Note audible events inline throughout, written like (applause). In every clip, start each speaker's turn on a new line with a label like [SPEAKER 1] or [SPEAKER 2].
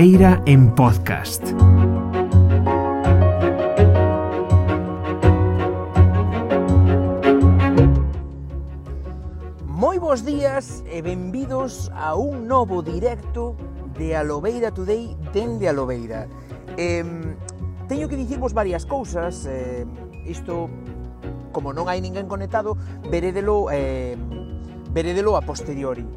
[SPEAKER 1] Lobeira en podcast.
[SPEAKER 2] Moi bons días e benvidos a un novo directo de Alobeira Today dende Alobeira. Eh, teño que dicirvos varias cousas, eh, isto como non hai ninguén conectado, verédelo eh, verédelo a posteriori.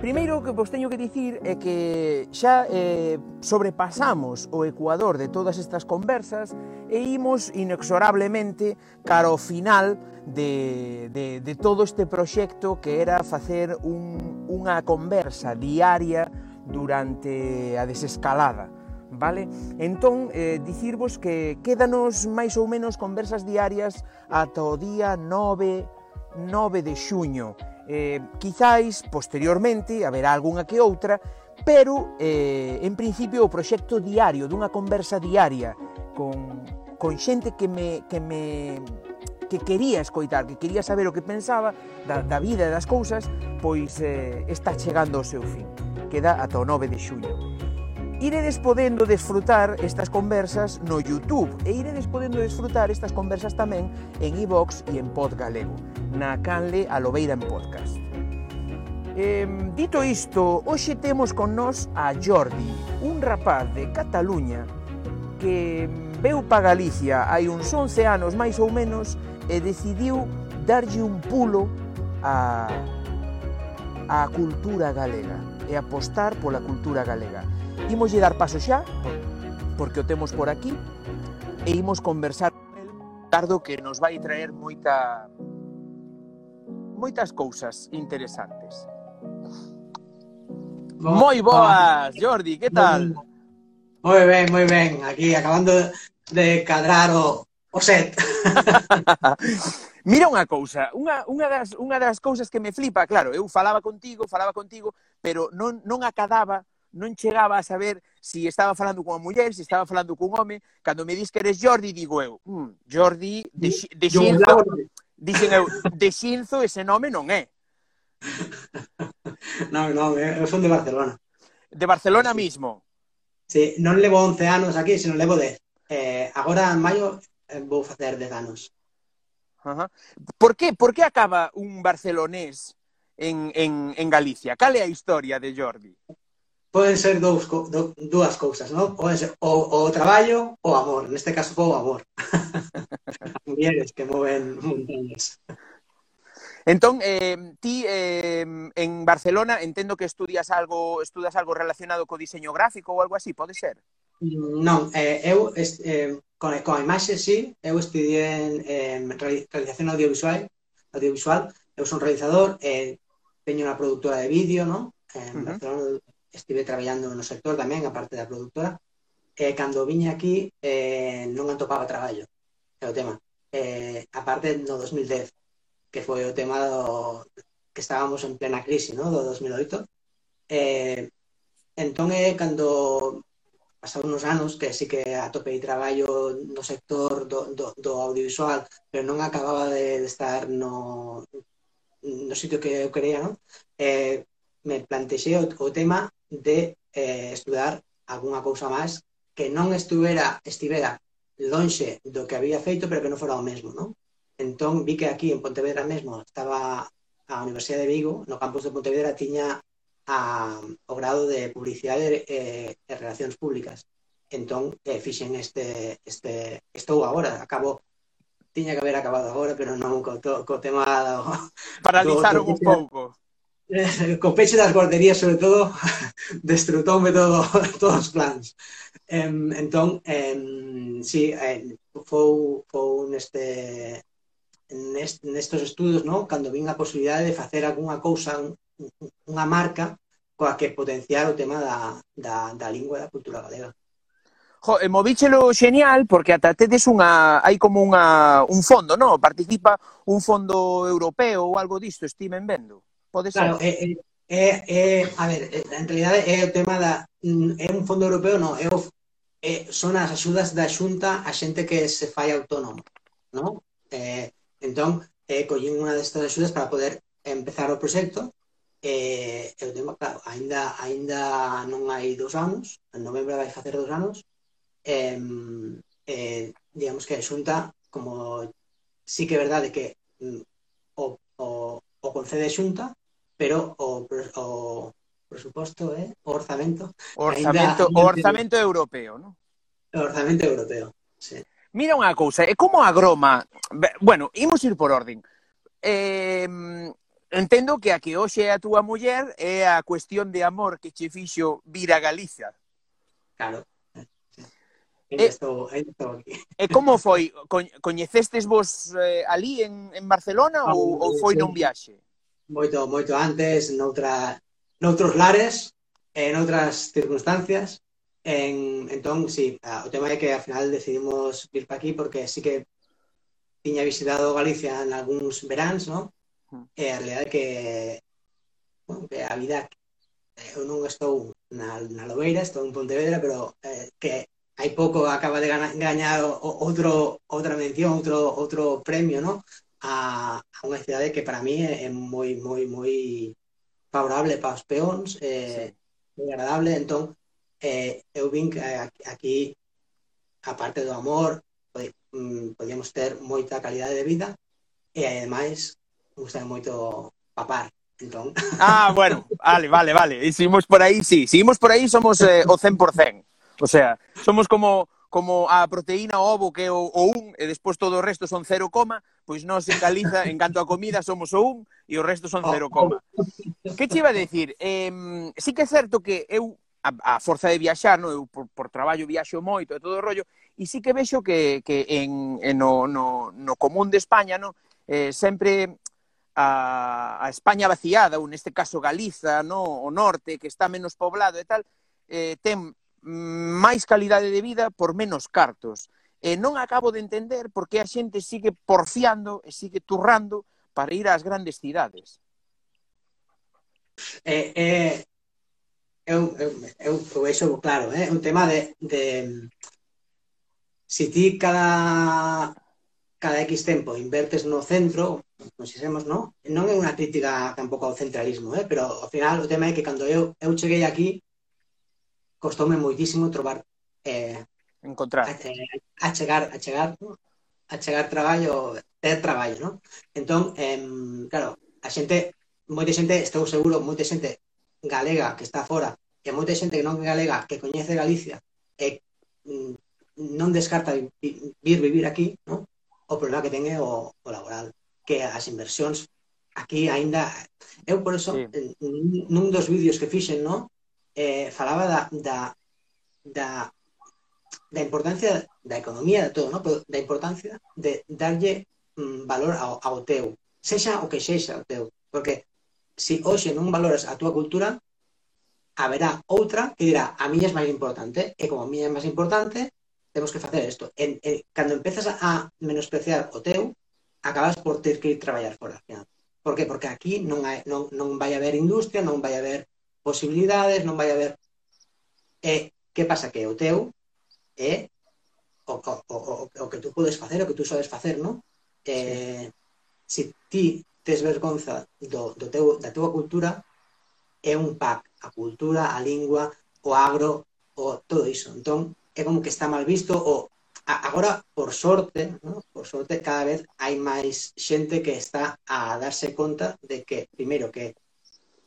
[SPEAKER 2] Primeiro que vos teño que dicir é que xa eh, sobrepasamos o ecuador de todas estas conversas e imos inexorablemente cara ao final de, de, de todo este proxecto que era facer un, unha conversa diaria durante a desescalada vale? Entón, eh, dicirvos que quédanos máis ou menos conversas diarias ata o día 9, 9 de xuño Eh, quizáis posteriormente haberá algunha que outra, pero eh, en principio o proxecto diario, dunha conversa diaria con, con xente que me, que me que quería escoitar, que quería saber o que pensaba da, da vida e das cousas, pois eh, está chegando ao seu fin. Queda ata o 9 de xullo iredes podendo desfrutar estas conversas no YouTube e iredes podendo desfrutar estas conversas tamén en iVox e en Pod Galego, na canle Alobeira en Podcast. Eh, dito isto, hoxe temos con nós a Jordi, un rapaz de Cataluña que veu pa Galicia hai uns 11 anos máis ou menos e decidiu darlle un pulo a a cultura galega e apostar pola cultura galega. Imos lle dar paso xa, porque o temos por aquí, e imos conversar con el, tardo que nos vai traer moita moitas cousas interesantes. Bo, moi boas, Jordi, que tal?
[SPEAKER 3] Moi ben, moi ben, aquí acabando de cadrar o, o set. (laughs)
[SPEAKER 2] Mira unha cousa, unha, unha, das, unha das cousas que me flipa, claro, eu falaba contigo, falaba contigo, pero non, non acadaba non chegaba a saber se si estaba falando cunha muller, se si estaba falando cun home. Cando me dis que eres Jordi, digo eu, mm, Jordi de, de Xinzo, dixen eu, de Xinzo ese nome non é.
[SPEAKER 3] non, non, eu son de Barcelona.
[SPEAKER 2] De Barcelona mismo.
[SPEAKER 3] Sí, non levo 11 anos aquí, senón levo 10. Eh, agora, en maio, eh, vou facer 10 anos.
[SPEAKER 2] Ajá. Por que, por que acaba un barcelonés en, en, en Galicia? Cal é a historia de Jordi?
[SPEAKER 3] poden ser dous, do, dúas cousas, non? Poden ser o, o traballo ou o amor. Neste caso foi o amor. As (laughs) mulleres que moven montañas.
[SPEAKER 2] Entón, eh, ti eh, en Barcelona entendo que estudias algo estudas algo relacionado co diseño gráfico ou algo así, pode ser?
[SPEAKER 3] Non, eh, eu est, eh, con, con a imaxe sí, eu estudié en, eh, realización audiovisual, audiovisual, eu son realizador, eh, teño unha productora de vídeo, non? En uh -huh. Barcelona estive traballando no sector tamén, a parte da productora, e cando viña aquí eh, non atopaba traballo, é o tema. Eh, a parte no 2010, que foi o tema do, que estábamos en plena crise, no? do 2008, entón, eh, entón é cando pasaron uns anos que sí que atopei traballo no sector do, do, do audiovisual, pero non acababa de, de estar no, no sitio que eu quería, non? Eh, me plantexei o, o tema de eh, estudar algunha cousa máis que non estuvera, estivera lonxe do que había feito, pero que non fora o mesmo, non? Entón, vi que aquí en Pontevedra mesmo estaba a Universidade de Vigo, no campus de Pontevedra tiña a, o grado de publicidade e, e relacións públicas. Entón, eh, fixen este, este, estou agora, acabo, tiña que haber acabado agora, pero non co, to, co tema do...
[SPEAKER 2] Paralizaron do, un pouco.
[SPEAKER 3] Eh, co peche das guarderías, sobre todo, (laughs) destrutoume todo, (laughs) todos os plans. Em, entón, em, sí, eh, fou, fou neste, nest, nestos estudos, no? cando vin a posibilidade de facer algunha cousa, un, unha marca, coa que potenciar o tema da, da, da lingua e da cultura galega.
[SPEAKER 2] Jo, eh, e movíchelo xenial porque ata tedes unha hai como unha un fondo, no, Participa un fondo europeo ou algo disto, estimen vendo pode ser?
[SPEAKER 3] Claro, é, é, é, a ver, eh, en realidad eh, é o tema da mm, é un fondo europeo, non, é o, é, son as axudas da Xunta a xente que se fai autónomo, non? Eh, entón, eh, collín unha destas axudas para poder empezar o proxecto, eh, eu tema, claro, ainda, ainda non hai dos anos, en novembro vai facer dos anos, eh, eh, digamos que a Xunta, como sí que é verdade que mm, o, o, o concede Xunta pero o, o presuposto, eh? o orzamento...
[SPEAKER 2] O orzamento, ainda... o orzamento europeo, non?
[SPEAKER 3] O orzamento europeo, sí.
[SPEAKER 2] Mira unha cousa, é como a groma... Bueno, imos ir por orden. Eh, entendo que a que hoxe é a túa muller é a cuestión de amor que che fixo vir a Galicia.
[SPEAKER 3] Claro. E, eh, estou, estou aquí.
[SPEAKER 2] e como foi? Coñecestes vos eh, ali en, en Barcelona ah, ou, ou foi sí. nun viaxe?
[SPEAKER 3] moito moito antes, noutra, noutros lares, en outras circunstancias. En, entón, sí, o tema é que ao final decidimos vir para aquí porque sí que tiña visitado Galicia en algúns veráns, non? Hmm. E a realidade é que, bueno, que a vida eh, eu non estou na, na Lobeira, estou en Pontevedra, pero eh, que hai pouco acaba de gañar outro outra mención, outro outro premio, ¿no? a, a unha cidade que para mí é, é moi, moi, moi favorable para os peóns, eh, sí. moi agradable, entón eh, eu vin que eh, aquí a parte do amor mm, podíamos ter moita calidade de vida e ademais gusta moito papar. Entón (laughs)
[SPEAKER 2] ah, bueno, vale, vale, vale. E seguimos por aí, sí, seguimos por aí somos eh, o 100% o sea, somos como como a proteína o ovo que é o, o un e despois todo o resto son 0, pois nós en Galiza, en canto a comida, somos o un e o resto son cero coma. Que che iba a decir? Eh, sí que é certo que eu, a, a forza de viaxar, no? eu por, por traballo viaxo moito e todo o rollo, e sí que vexo que, que en, en no, no, no común de España, no? eh, sempre a, a España vaciada, ou neste caso Galiza, no? o norte, que está menos poblado e tal, eh, ten máis calidade de vida por menos cartos. E non acabo de entender por que a xente sigue porfiando e sigue turrando para ir ás grandes cidades.
[SPEAKER 3] Eh, eh, eu, eu, eu, eu, eh, é, claro, é eh, claro, un tema de, de si ti cada cada X tempo invertes no centro, pois consideremos, non? no? Non é unha crítica tampouco ao centralismo, eh? pero ao final o tema é que cando eu, eu cheguei aquí costoume moitísimo trobar eh,
[SPEAKER 2] encontrar.
[SPEAKER 3] A chegar, a chegar, a chegar, ¿no? a chegar traballo, ter traballo, non? Entón, em, claro, a xente, moita xente, estou seguro, moita xente galega que está fora e moita xente que non é galega que coñece Galicia e mm, non descarta vir vivir aquí, non? O problema que ten é o, o laboral, que as inversións aquí aínda eu por eso sí. nun dos vídeos que fixen, non? Eh, falaba da, da, da da importancia da economía, de todo, ¿no? Pero da importancia de darlle mm, valor ao, ao teu, sexa o que sexa o teu, porque se hoxe non valoras a túa cultura, haberá outra que dirá a miña é máis importante, e como a miña é máis importante, temos que facer isto. En, en, cando empezas a menospreciar o teu, acabas por ter que ir traballar fora. Final. Por que? Porque aquí non, hai, non, non vai haber industria, non vai haber posibilidades, non vai haber... E que pasa? Que o teu é o, o, o, o que tú podes facer, o que tú sabes facer, non? Eh, sí. Se ti tes vergonza do, do teu, da tua cultura, é un pack. A cultura, a lingua, o agro, o todo iso. Entón, é como que está mal visto o agora, por sorte, ¿no? por sorte, cada vez hai máis xente que está a darse conta de que, primeiro, que,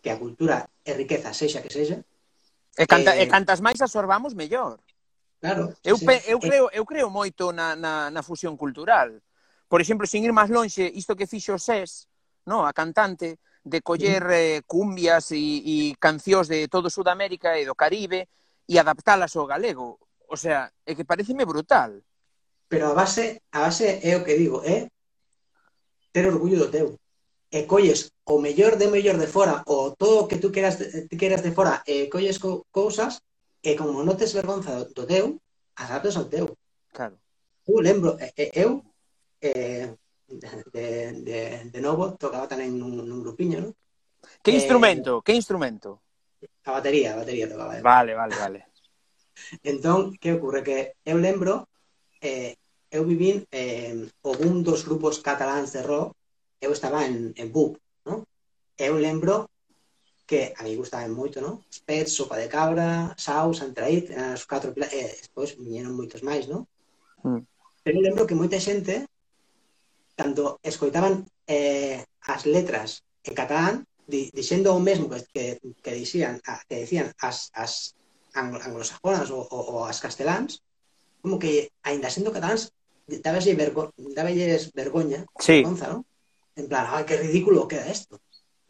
[SPEAKER 3] que a cultura é riqueza, sexa que sexa.
[SPEAKER 2] E, canta, eh, e cantas máis absorbamos, mellor.
[SPEAKER 3] Claro.
[SPEAKER 2] Eu, sí, eu, eh, creo, eu creo moito na, na, na fusión cultural. Por exemplo, sin ir máis lonxe, isto que fixo SES, no, a cantante, de coller eh, cumbias e, e cancións de todo Sudamérica e do Caribe e adaptalas ao galego. O sea, é que pareceme brutal.
[SPEAKER 3] Pero a base, a base é o que digo, é ter orgullo do teu. E colles o mellor de mellor de fora ou todo o que tú queras, queras de fora e colles co, cousas e como non tes vergonza do teu, adaptas ao teu.
[SPEAKER 2] Claro.
[SPEAKER 3] Eu lembro, eu, eh, de, de, de novo, tocaba tamén nun, nun grupiño, non?
[SPEAKER 2] Que eh, instrumento? Eh, que instrumento?
[SPEAKER 3] A batería, a batería tocaba. Eu.
[SPEAKER 2] Vale, vale, vale. (laughs)
[SPEAKER 3] entón, que ocurre? Que eu lembro, eh, eu vivín eh, o un dos grupos cataláns de rock, eu estaba en, en BUP, non? Eu lembro que a mí gustaban moito, non? Pet, sopa de cabra, saus, antraíz, eh, as os catro platos, e despois viñeron moitos máis, non? Mm. Pero lembro que moita xente, cando escoitaban eh, as letras en catalán, di, dixendo o mesmo que, que, que, dixían, a, que decían as, as anglosajonas ou, ou, ou as casteláns, como que, ainda sendo cataláns, dabelles vergo, vergoña,
[SPEAKER 2] sí.
[SPEAKER 3] Gonza, non? En plan, ai, que ridículo queda isto,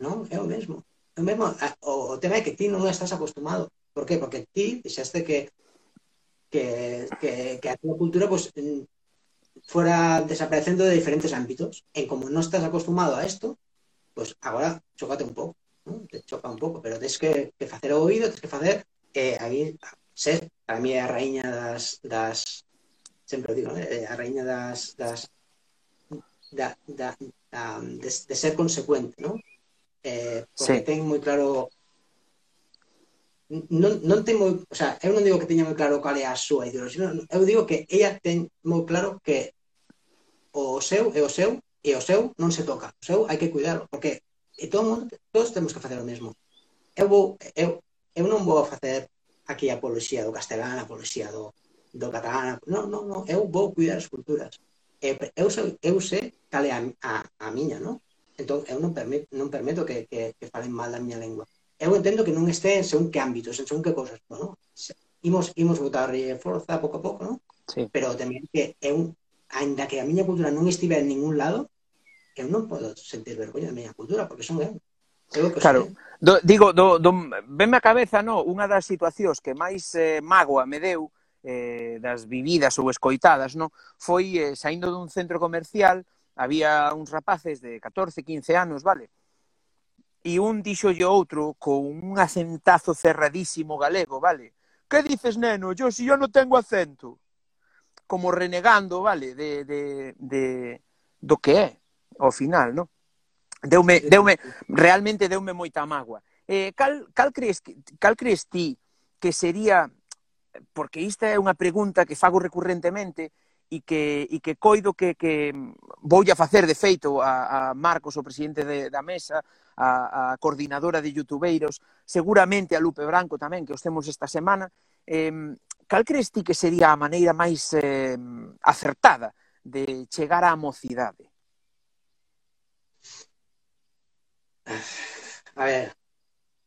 [SPEAKER 3] non? É o mesmo. O mesmo, o, o tema é que ti non estás acostumado. Por qué? Porque ti deixaste que que, que, que a cultura pues, fuera desaparecendo de diferentes ámbitos. En como non estás acostumado a esto, pues agora chocate un pouco, ¿no? te choca un pouco, pero tens que, que facer o oído, tens que facer eh, ser, para mí é a das, das sempre digo, eh, a das, das da, da, da, de, de ser consecuente, ¿no? eh, porque sí. ten moi claro non, non ten moi, o sea, eu non digo que teña moi claro cal é a súa ideoloxía, non, eu digo que ella ten moi claro que o seu é o seu e o seu non se toca, o seu hai que cuidarlo, porque e todo mundo, todos temos que facer o mesmo. Eu vou, eu, eu non vou a facer aquí a apoloxía do castelán, a apoloxía do, do catalán, non, non, non, eu vou cuidar as culturas. Eu, eu, sei, eu sei cal é a, a, a miña, non? Entón, eu non permito, non permito que, que, que falen mal da miña lengua. Eu entendo que non este en según que ámbitos, en según que cosas. Bueno, imos, imos botarlle forza pouco a pouco, non?
[SPEAKER 2] Sí.
[SPEAKER 3] Pero tamén que eu, ainda que a miña cultura non estive en ningún lado, eu non podo sentir vergoña da miña cultura, porque son eu.
[SPEAKER 2] eu que claro, son. Do, digo, do, do, venme a cabeza, no, unha das situacións que máis eh, mágoa me deu eh, das vividas ou escoitadas, no, foi eh, saindo dun centro comercial había uns rapaces de 14, 15 anos, vale? E un dixolle outro con un acentazo cerradísimo galego, vale? Que dices, neno? Yo si yo non tengo acento. Como renegando, vale, de, de, de, do que é, ao final, non? Deume, deume, realmente deume moita mágoa. Eh, cal, cal, crees, cal crees ti que sería, porque esta é unha pregunta que fago recurrentemente, e que, e que coido que, que voulle a facer de feito a, a Marcos, o presidente de, da mesa, a, a coordinadora de youtubeiros, seguramente a Lupe Branco tamén, que os temos esta semana, eh, cal crees ti que sería a maneira máis eh, acertada de chegar á mocidade?
[SPEAKER 3] A ver,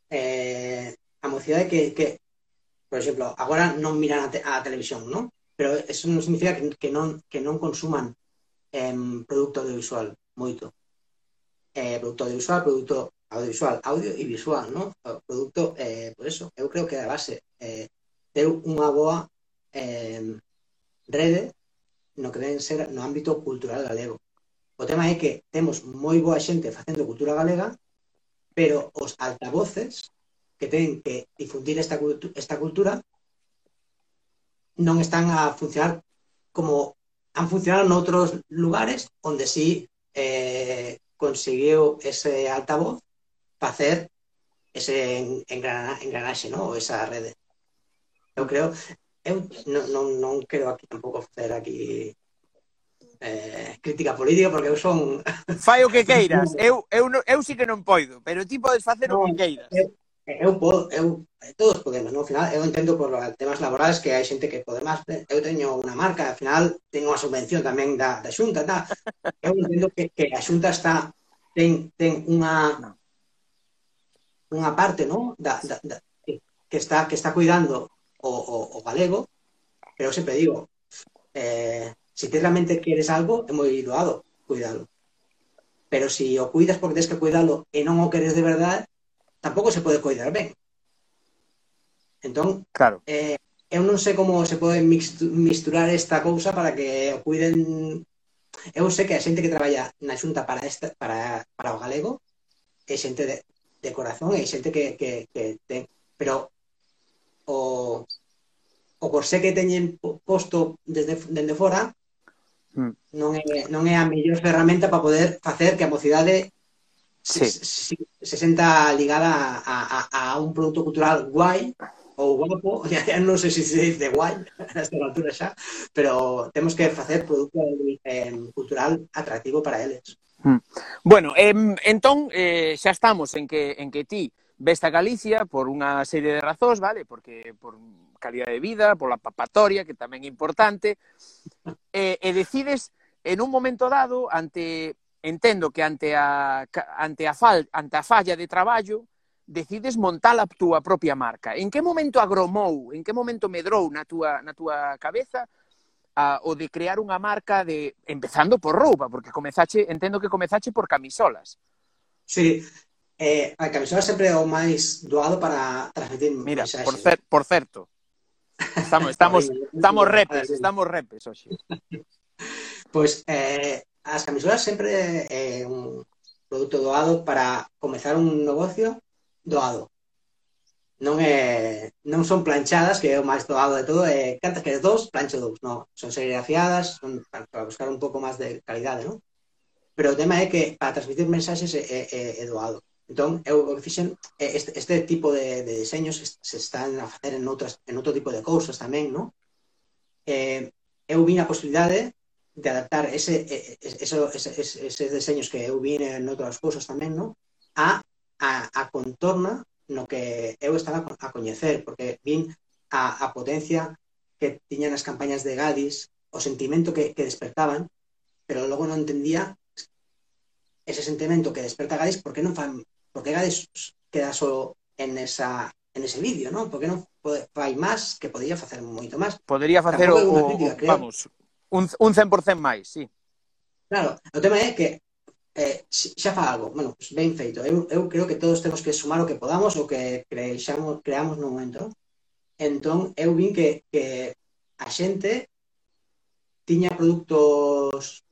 [SPEAKER 3] eh, a mocidade que, que, por exemplo, agora non miran a, te, a televisión, non? pero eso non significa que, que non que non consuman eh, produto audiovisual moito eh, produto audiovisual, produto audiovisual, audio e visual, ¿no? O produto, eh, por eso, eu creo que a base eh, ter unha boa eh, rede no que deben ser no ámbito cultural galego. O tema é que temos moi boa xente facendo cultura galega, pero os altavoces que ten que difundir esta, cultu esta cultura non están a funcionar como han funcionado noutros lugares onde sí eh, conseguiu ese altavoz facer ese engranaxe, ¿no? esa rede. Eu creo, eu non, non, non quero aquí tampouco facer aquí eh, crítica política porque eu son...
[SPEAKER 2] Fai o que queiras, (laughs) eu, eu, eu, eu sí que non poido, pero ti podes facer no, o que queiras.
[SPEAKER 3] Eu, Eh, eu podo, eu, todos podemos, no? Ao final, eu entendo por temas laborais que hai xente que pode máis, eh, eu teño unha marca, ao final, teño unha subvención tamén da, da xunta, tá? eu entendo que, que a xunta está, ten, ten unha, unha parte, no? Da, da, da, que está, que está cuidando o, o, o galego, pero eu sempre digo, eh, se si realmente queres algo, é moi doado cuidalo. Pero se si o cuidas porque tens que cuidalo e non o queres de verdade, tampouco se pode coidar ben. Entón,
[SPEAKER 2] claro.
[SPEAKER 3] eh, eu non sei como se pode misturar esta cousa para que o cuiden... Eu sei que a xente que traballa na xunta para, esta, para, para o galego é xente de, de corazón, é xente que, que, que ten... Pero o, o corsé que teñen posto desde, desde fora hmm. non é, non é a mellor ferramenta para poder facer que a mocidade
[SPEAKER 2] sí.
[SPEAKER 3] se, se senta ligada a, a, a, un produto cultural guai ou guapo, (laughs) ya, ya non sei se se dice guai (laughs) a esta altura xa, pero temos que facer produto eh, cultural atractivo para eles.
[SPEAKER 2] Mm. Bueno, eh, entón eh, xa estamos en que en que ti veste a Galicia por unha serie de razóns, vale? Porque por calidad de vida, pola papatoria, que tamén é importante, e, eh, e decides en un momento dado ante entendo que ante a, ante a, fal, ante a falla de traballo decides montar a túa propia marca. En que momento agromou, en que momento medrou na túa, na túa cabeza a, o de crear unha marca de empezando por roupa, porque comezache, entendo que comezache por camisolas.
[SPEAKER 3] Sí, eh, a camisola sempre é o máis doado para transmitir
[SPEAKER 2] Mira, mensaxe. por, cer, por certo, estamos, (laughs) estamos, estamos repes, estamos repes hoxe.
[SPEAKER 3] Pois, pues, eh, as camisolas sempre é un produto doado para comezar un negocio doado. Non é non son planchadas, que é o máis doado de todo, é cantas que dous, plancho dous, non, son serigrafiadas, son para buscar un pouco máis de calidade, non? Pero o tema é que para transmitir mensaxes é, é, é doado. Entón, eu o que fixen este, este tipo de, de diseños se están a facer en outras en outro tipo de cousas tamén, non? Eh, eu vi a posibilidade de adaptar ese, ese ese eses deseños que eu vi en outras cousas tamén, non? A, a, a contorna no que eu estaba a coñecer, porque vin a, a potencia que tiñan as campañas de Gadis, o sentimento que, que despertaban, pero logo non entendía ese sentimento que desperta Gadis, por que non fan, por que Gadis queda só en esa en ese vídeo, non? Por que non pode, fai máis que podría facer moito máis?
[SPEAKER 2] Podería facer o, crítica, o vamos, un, un 100% máis, sí.
[SPEAKER 3] Claro, o tema é que eh, xa fa algo, bueno, pues ben feito. Eu, eu creo que todos temos que sumar o que podamos, o que creixamos, creamos no momento. Entón, eu vin que, que a xente tiña produtos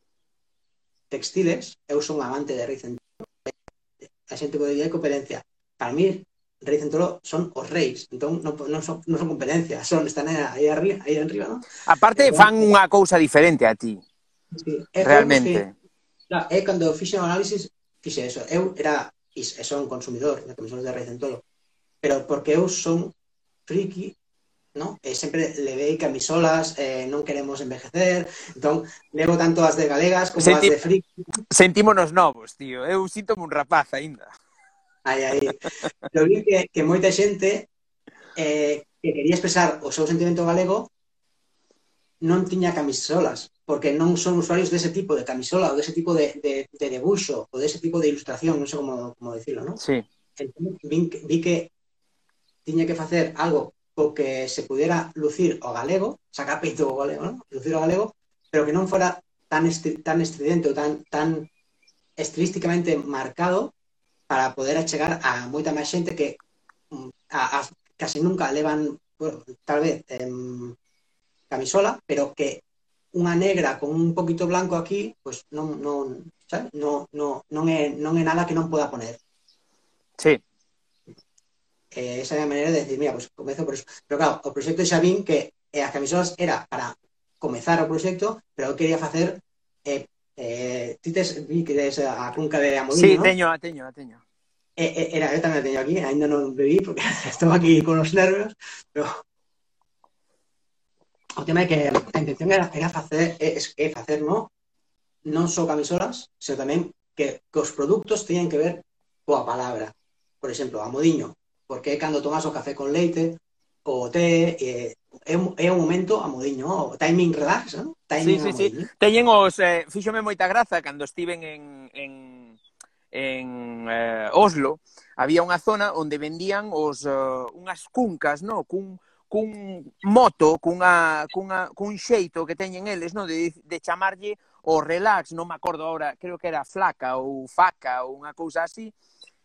[SPEAKER 3] textiles, eu son amante de Riz, a xente pode dicir coherencia. Para mí, rei todo son os reis, entón non, non, son, non son competencia, son, están aí arriba, aí arriba, non?
[SPEAKER 2] Aparte, eh, fan unha cousa diferente a ti. Sí. Eu, Realmente. É
[SPEAKER 3] claro, eu cando fixen o análisis, fixe eso. Eu era, e son consumidor de camisones de reis pero porque eu son friki ¿no? Eh, sempre levei camisolas, eh, non queremos envejecer, entón, levo tanto as de galegas como Senti... as de friki.
[SPEAKER 2] Sentímonos novos, tío, eu sinto un rapaz aínda.
[SPEAKER 3] Aí, aí. Pero vi que, que moita xente eh, que quería expresar o seu sentimento galego non tiña camisolas, porque non son usuarios dese tipo de camisola ou dese tipo de, de, de debuxo ou dese tipo de ilustración, non sei como, como decirlo, non?
[SPEAKER 2] Sí.
[SPEAKER 3] Entón, vi, vi que tiña que facer algo co que se pudera lucir o galego, sacar peito o galego, non? Lucir o galego, pero que non fora tan, estri, tan estridente ou tan, tan estilísticamente marcado para poder achegar a moita máis xente que mm, a, a, casi nunca levan tal vez em, camisola, pero que unha negra con un poquito blanco aquí, pues non non, sabes? Non, non, non é non é nada que non poda poner.
[SPEAKER 2] Sí.
[SPEAKER 3] Eh, esa é a maneira de decir, mira, pues comezo por eso. Pero claro, o proxecto xa vin que eh, as camisolas era para comezar o proxecto, pero eu quería facer eh, Eh, ti tes, vi que tes eh, a cunca de Amorín,
[SPEAKER 2] Sí,
[SPEAKER 3] ¿no?
[SPEAKER 2] teño, a teño, a teño.
[SPEAKER 3] Eh, eh, era, eu tamén a teño aquí, ainda non bebí porque (laughs) estou aquí con os nervios, pero o tema é que a intención era, era facer, é, é facer, no? non só camisolas, sino tamén que, que os produtos teñan que ver coa palabra. Por exemplo, a modiño, porque é cando tomas o café con leite, o té, e, é un, é un momento amodiño, o timing relax, non? Timing
[SPEAKER 2] sí, sí, sí. Teñen os... Eh, fíxome moita graza cando estiven en, en, en eh, Oslo, había unha zona onde vendían os, uh, unhas cuncas, ¿no? Cun, cun moto, cunha, cunha, cun xeito que teñen eles, ¿no? De, de chamarlle o relax, non me acordo ahora, creo que era flaca ou faca ou unha cousa así,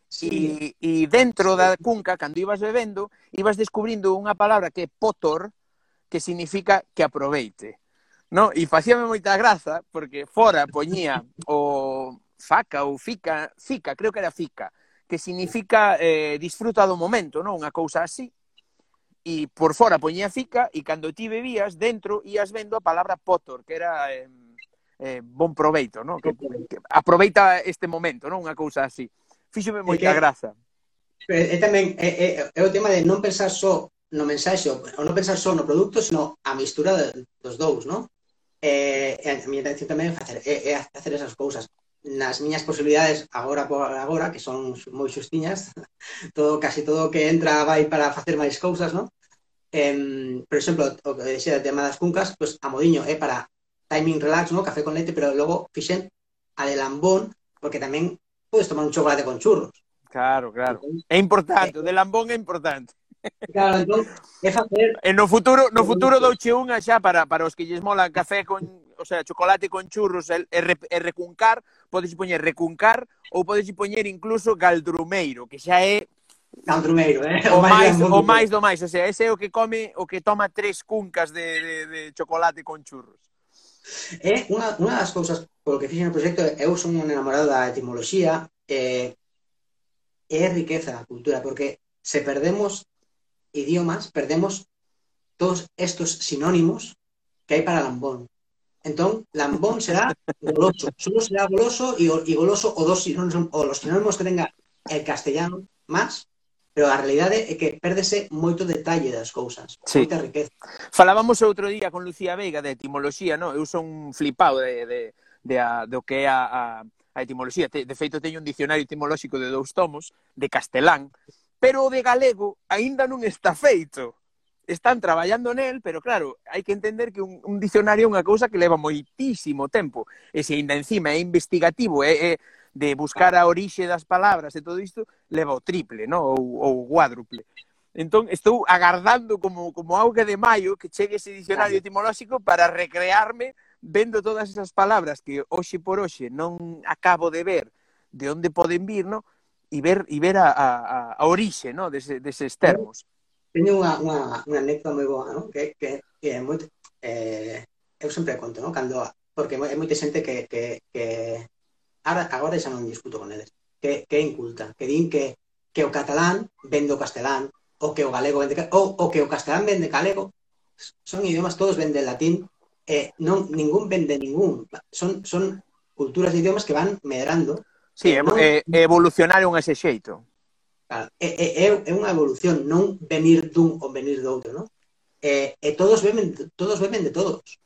[SPEAKER 2] Sí. E, e dentro da cunca, cando ibas bebendo, ibas descubrindo unha palabra que é potor, que significa que aproveite. No? E facíame moita graza porque fora poñía o faca ou fica, fica, creo que era fica, que significa eh, disfruta do momento, non? Unha cousa así. E por fora poñía fica e cando ti bebías dentro ías vendo a palabra potor, que era eh, eh, bon proveito, non? Que, que aproveita este momento, non? Unha cousa así. Fíxome moita que, graza.
[SPEAKER 3] Pero é tamén é, é, é o tema de non pensar só no mensaxe, ou non pensar só no produto, sino a mistura de, dos dous, non? E, e a miña intención tamén é facer, é, é facer esas cousas. Nas miñas posibilidades agora por agora, que son moi xustiñas, (laughs) todo, casi todo o que entra vai para facer máis cousas, non? Eh, por exemplo, o que dixera tema das cuncas, pues, a modiño é eh, para timing relax, ¿no? café con leite, pero logo fixen a de lambón, porque tamén podes tomar un chocolate con churros.
[SPEAKER 2] Claro, claro. É importante, eh, o de lambón é importante.
[SPEAKER 3] Claro, entón, é facer...
[SPEAKER 2] E no futuro, no futuro douche unha xa para, para os que lles mola café con, o sea, chocolate con churros e, e, e recuncar, podes poñer recuncar ou podes poñer incluso galdrumeiro, que xa é
[SPEAKER 3] Galdrumeiro, eh?
[SPEAKER 2] O, o máis, o máis do máis, o sea, ese é o que come, o que toma tres cuncas de, de, de chocolate con churros.
[SPEAKER 3] É eh, unha, unha das cousas polo que fixen o proxecto, eu son un enamorado da etimoloxía, eh, é riqueza a cultura, porque se perdemos idiomas perdemos todos estos sinónimos que hay para lambón. Entonces, lambón será goloso, solo será goloso y, y goloso o dos sinónimos, o los sinónimos que tenga el castellano más, pero a realidade é que pérdese moito detalle das cousas, sí. moita riqueza.
[SPEAKER 2] Falábamos outro día con Lucía Veiga de etimoloxía, non? Eu son flipado de, de, de a, do que é a, a, a etimoloxía. De feito, teño un dicionario etimolóxico de dous tomos, de castelán, pero o de galego aínda non está feito. Están traballando nel, pero claro, hai que entender que un, un dicionario é unha cousa que leva moitísimo tempo. E se ainda encima é investigativo, é, é de buscar a orixe das palabras e todo isto, leva o triple, no? ou, ou o cuádruple. Entón, estou agardando como, como auga de maio que chegue ese dicionario etimolóxico para recrearme vendo todas esas palabras que hoxe por hoxe non acabo de ver de onde poden vir, no? E ver, e ver a, a, a orixe no? Dese, deses termos.
[SPEAKER 3] Teño unha, unha, unha anécdota moi boa, no? que, que, que é moi... Eh, eu sempre conto, no? Cando, porque é moita xente que, que, que Ahora, agora xa non discuto con eles. Que, que inculta. Que din que, que o catalán vende o castelán, ou que o galego vende ou que o castelán vende galego. Son idiomas, todos venden latín, e non, ningún vende ningún. Son, son culturas de idiomas que van medrando.
[SPEAKER 2] Sí, eh, e, eh, evolucionaron ese xeito.
[SPEAKER 3] Claro, é, é, é unha evolución, non venir dun ou venir do outro, non? E, e todos beben, todos beben de todos.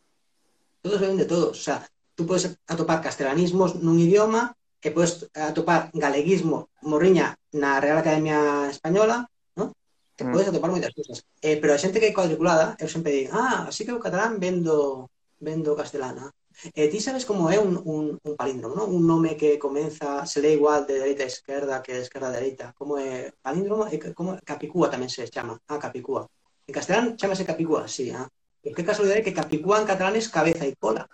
[SPEAKER 3] Todos beben de todos. O sea, tú podes atopar castelanismos nun idioma e podes atopar galeguismo morriña na Real Academia Española, non? Te mm. podes atopar moitas cousas. Eh, pero a xente que é cuadriculada, eu sempre digo, ah, así que o catalán vendo, vendo castelana. E ti sabes como é un, un, un palíndromo, non? Un nome que comeza, se lê igual de dereita a esquerda que de esquerda a dereita. Como é palíndromo? E como Capicúa tamén se chama. Ah, Capicúa. En castelán chamase Capicúa, sí. Ah. Pero que casualidade que Capicúa en catalán es cabeza e cola.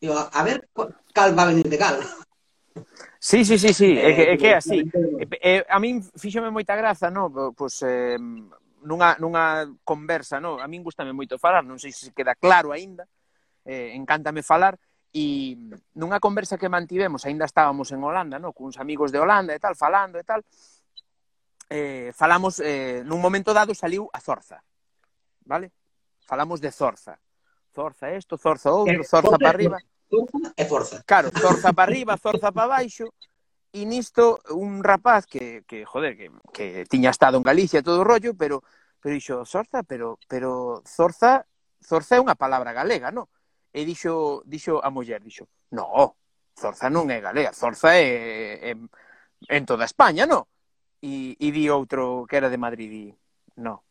[SPEAKER 3] Digo, a ver, cal va a venir de cal.
[SPEAKER 2] Sí, sí, sí, sí, é que, é que é así. É, a min fíxome moita graza, no, pois, eh, nunha, nunha conversa, no, a min gustame moito falar, non sei se queda claro aínda, eh, encántame falar, e nunha conversa que mantivemos, aínda estábamos en Holanda, no? cuns amigos de Holanda e tal, falando e tal, eh, falamos, eh, nun momento dado saliu a Zorza, vale? Falamos de Zorza. Zorza esto, Zorza outro, eh, Zorza para arriba.
[SPEAKER 3] Zorza e Zorza.
[SPEAKER 2] Claro, Zorza para arriba, Zorza para baixo, e nisto un rapaz que, que joder, que, que tiña estado en Galicia todo o rollo, pero pero dixo, Zorza, pero, pero Zorza, Zorza é unha palabra galega, non? e dixo, dixo a muller, dixo, no, Zorza non é galega, Zorza é, é, en toda España, no? E, e di outro que era de Madrid, di, no,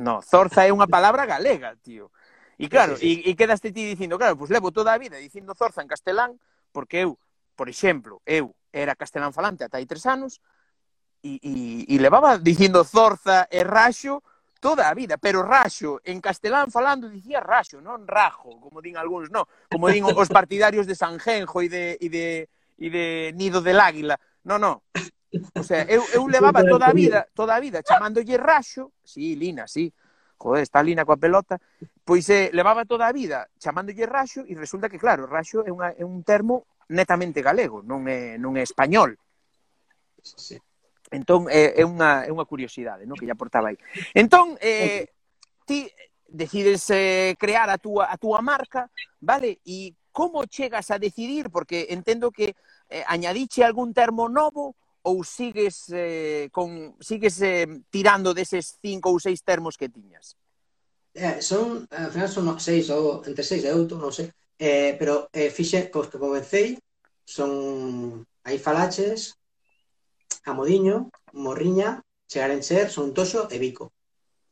[SPEAKER 2] no, Zorza é unha palabra galega, tío. E claro, sí, sí, sí. e, e quedaste ti dicindo, claro, pois pues levo toda a vida dicindo Zorza en castelán, porque eu, por exemplo, eu era castelán falante ata hai tres anos, e, e, e levaba dicindo Zorza e Raxo toda a vida, pero raxo, en castelán falando dicía raxo, non rajo, como din algúns, non, como din os partidarios de Sanjenjo e de, e de, e de Nido del Águila, non, non, o sea, eu, eu levaba toda a vida, toda a vida, chamándolle raxo, si, sí, Lina, si, sí. joder, está Lina coa pelota, pois eh, levaba toda a vida chamándolle raxo e resulta que, claro, raxo é, unha, é un termo netamente galego, non é, non é español. Sí. Entón, é, é, unha, é unha curiosidade, no? que lle aportaba aí. Entón, eh, ti decides eh, crear a túa, a túa marca, vale? E como chegas a decidir? Porque entendo que eh, añadiche algún termo novo ou sigues, eh, con, sigues eh, tirando deses cinco ou seis termos que tiñas?
[SPEAKER 3] Eh, son, al final son seis ou entre seis e outro, non sei. Eh, pero eh, fixe, cos que comecei, son hai falaches Amodiño, Morriña, Chegarencher, Sontoso e Vico.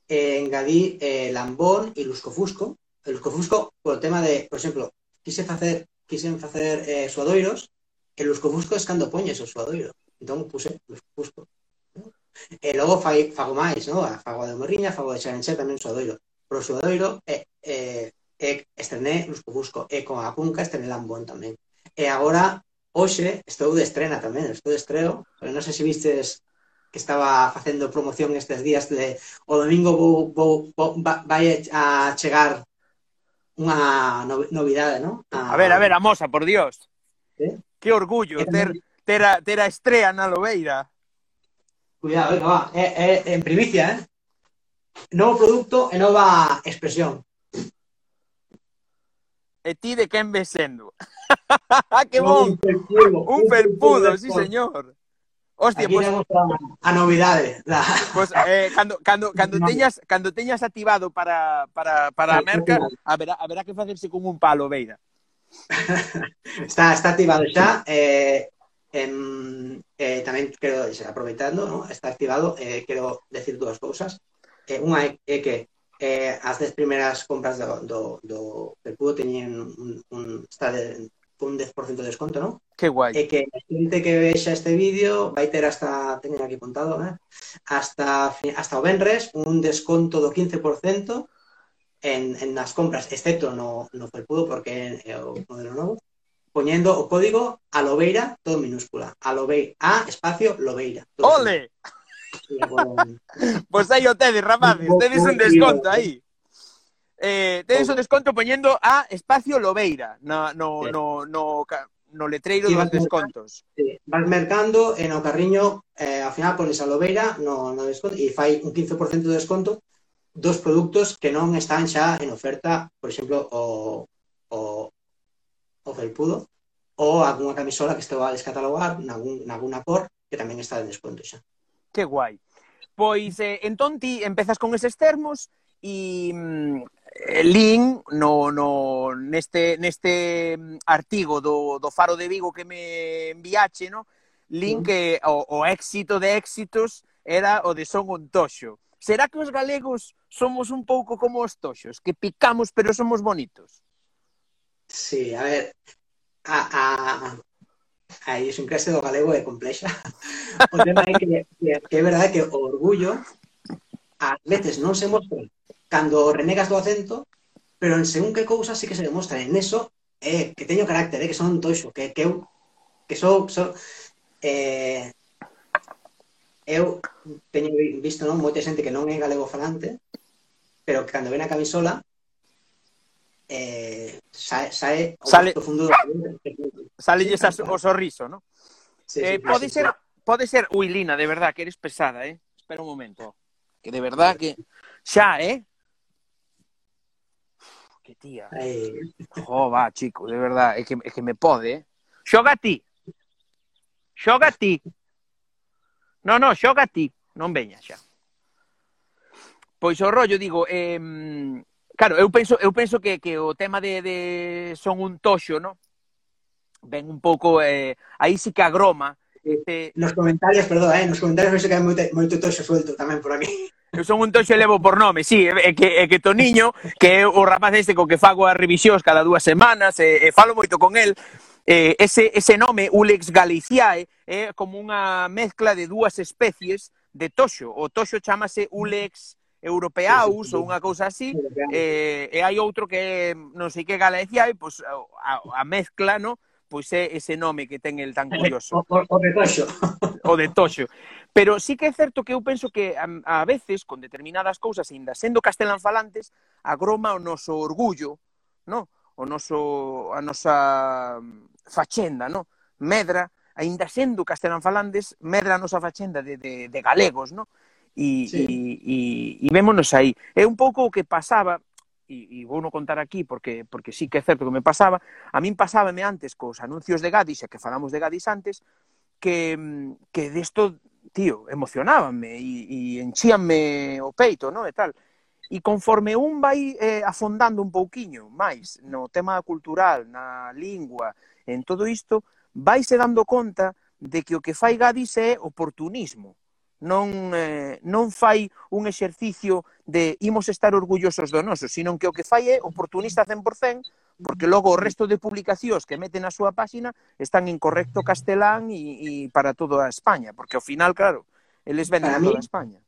[SPEAKER 3] E engadí eh, Lambón e Luscofusco. El Luscofusco, polo tema de, por exemplo, quise facer, quisen facer eh, suadoiros, e Luscofusco es cando poñes o suadoiro. Entón puse Luscofusco. E logo fai, fago máis, no? fago de Morriña, fago de Chegarencher tamén suadoiro. Pero suadoiro é eh, eh, estrené Luscofusco, e con a Cunca estrené Lambón tamén. E agora Hoxe estou de estrena tamén, estou de estreo, pero non sei se vistes que estaba facendo promoción estes días de o domingo vou, vou, vou vai a chegar unha novidade, non?
[SPEAKER 2] A... a ver, a ver, a moza, por dios. ¿Eh? Que orgullo ter, ter, a, ter a estrela na Lobeira.
[SPEAKER 3] Cuidado, venga, va. É, é, en primicia, eh? Novo produto e nova expresión.
[SPEAKER 2] E ti de quen ves sendo? que bon! Un felpudo, sí señor.
[SPEAKER 3] Hostia, pois pues, a, a novidade La...
[SPEAKER 2] Pois (laughs) pues, eh cando cando cando teñas cando teñas activado para para para a merca, haberá haberá que facerse con un palo, Beira. (laughs)
[SPEAKER 3] está está activado xa eh em, eh tamén quero aproveitando, ¿no? está activado, eh quero decir dúas cousas. Eh unha é que eh, as dez primeiras compras do, do, do percudo teñen un, un, está de, un 10% de desconto, non?
[SPEAKER 2] Que guai.
[SPEAKER 3] E que a xente que vexa este vídeo vai ter hasta, teñen aquí contado, eh? hasta, hasta o Benres un desconto do 15% en, en nas compras, excepto no, no percudo, porque é eh, o modelo novo, poñendo o código aloveira, todo minúscula, aloveira, a espacio loveira.
[SPEAKER 2] Todo ¡Ole! Minúscula pois aí o tedes, rapaces, tedes un desconto aí. Eh, tedes un desconto poñendo a Espacio Lobeira na, no, sí. no, no, no letreiro dos descontos.
[SPEAKER 3] Sí. Vas mercando e no carriño, eh, ao final pones a Lobeira no, no desconto e fai un 15% de desconto dos produtos que non están xa en oferta, por exemplo, o, o, o felpudo ou algunha camisola que este a descatalogar nalgún, nalguna cor que tamén está en desconto xa.
[SPEAKER 2] Que guai. Pois, eh, entón, ti empezas con eses termos e mm, eh, Lin no, no, neste, neste mm, artigo do, do Faro de Vigo que me enviache, no? Lin mm. que o, o éxito de éxitos era o de son un toxo. Será que os galegos somos un pouco como os toxos, que picamos pero somos bonitos?
[SPEAKER 3] Sí, a ver, a, a, a idiosincrasia do galego é complexa. O tema é que, que, que é verdade que o orgullo ás veces non se mostra cando renegas do acento, pero en según que cousas sí que se demostra. En eso é eh, que teño carácter, eh, que son toixo, que, que eu que sou, sou eh, eu teño visto non, moita xente que non é galego falante, pero que cando ven a camisola eh, sae, sae o
[SPEAKER 2] sale,
[SPEAKER 3] profundo do
[SPEAKER 2] sale esa, o sorriso, ¿no? Sí, eh, sí, pode sí, ser sí. pode ser ui Lina, de verdad que eres pesada, eh? Espera un momento. Que de verdad que xa, eh? Que tía. Jo, va, chico, de verdad, é que é que me pode, eh? Xoga ti. Xoga ti. No, no, xoga ti. Non veña xa. Pois o rollo, digo, eh, Claro, eu penso, eu penso que, que o tema de, de son un toxo, ¿no? Ven un pouco, eh, aí sí que agroma.
[SPEAKER 3] Este... Nos comentarios, perdón, eh, nos comentarios penso que hai moito, moito toxo suelto tamén por aquí.
[SPEAKER 2] Eu son un toxo e levo por nome, sí, é que, é que Toniño, que é o rapaz este co que fago as revisións cada dúas semanas, e, e falo moito con el, eh, ese, ese nome, Ulex galiciae, é eh, como unha mezcla de dúas especies de toxo. O toxo chamase Ulex europeaus sí, sí, sí. ou unha cousa así, eh, e hai outro que non sei que Galicia e pois a, a mezcla, no? pois é ese nome que ten el tan eh, curioso.
[SPEAKER 3] O, o, o de toxo.
[SPEAKER 2] O de toxo. Pero sí que é certo que eu penso que a, a veces, con determinadas cousas, ainda sendo castelán falantes, agroma o noso orgullo, no? o noso, a nosa fachenda, no? medra, ainda sendo castelán falantes, medra a nosa fachenda de, de, de galegos, no? e, sí. e, e, e vémonos aí. É un pouco o que pasaba, e, e vou non contar aquí porque, porque sí que é certo que me pasaba, a min pasábame antes cos anuncios de Gadis, e que falamos de Gadis antes, que, que desto, tío, emocionábanme e, e enchíanme o peito, non? E tal. E conforme un vai eh, afondando un pouquiño máis no tema cultural, na lingua, en todo isto, vaise dando conta de que o que fai Gadis é oportunismo non, eh, non fai un exercicio de imos estar orgullosos do noso, sino que o que fai é oportunista 100%, porque logo o resto de publicacións que meten na súa páxina están en correcto castelán e, e para toda a España, porque ao final, claro, eles venden
[SPEAKER 3] para
[SPEAKER 2] a toda
[SPEAKER 3] mí,
[SPEAKER 2] España.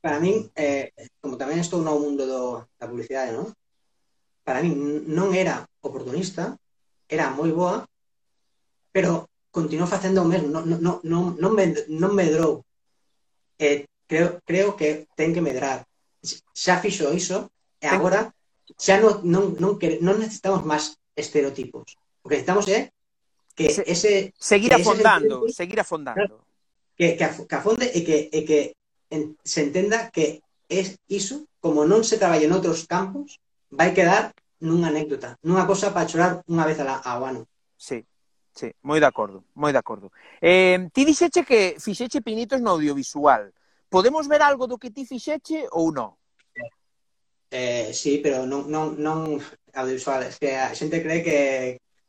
[SPEAKER 3] Para min, eh, como tamén estou no mundo do, da publicidade, non? Para min non era oportunista, era moi boa, pero continuou facendo o mesmo, non, non, non, non, me, non medrou eh, creo, creo que ten que medrar. Xa fixo iso e agora xa non, non, non, non necesitamos máis estereotipos. O que necesitamos é que
[SPEAKER 2] Se,
[SPEAKER 3] ese...
[SPEAKER 2] Seguir
[SPEAKER 3] que
[SPEAKER 2] afondando,
[SPEAKER 3] ese
[SPEAKER 2] seguir afondando.
[SPEAKER 3] Que, que, que afonde e que, e que en, se entenda que es iso, como non se traballa en outros campos, vai quedar nunha anécdota, nunha cosa para chorar unha vez a la, ao ano.
[SPEAKER 2] Sí. Sí, moi de acordo, moi de acordo. Eh, ti dixeche que fixeche pinitos no audiovisual. Podemos ver algo do que ti fixeche ou non?
[SPEAKER 3] Eh, sí, pero non, non, non audiovisual. Es que a xente cree que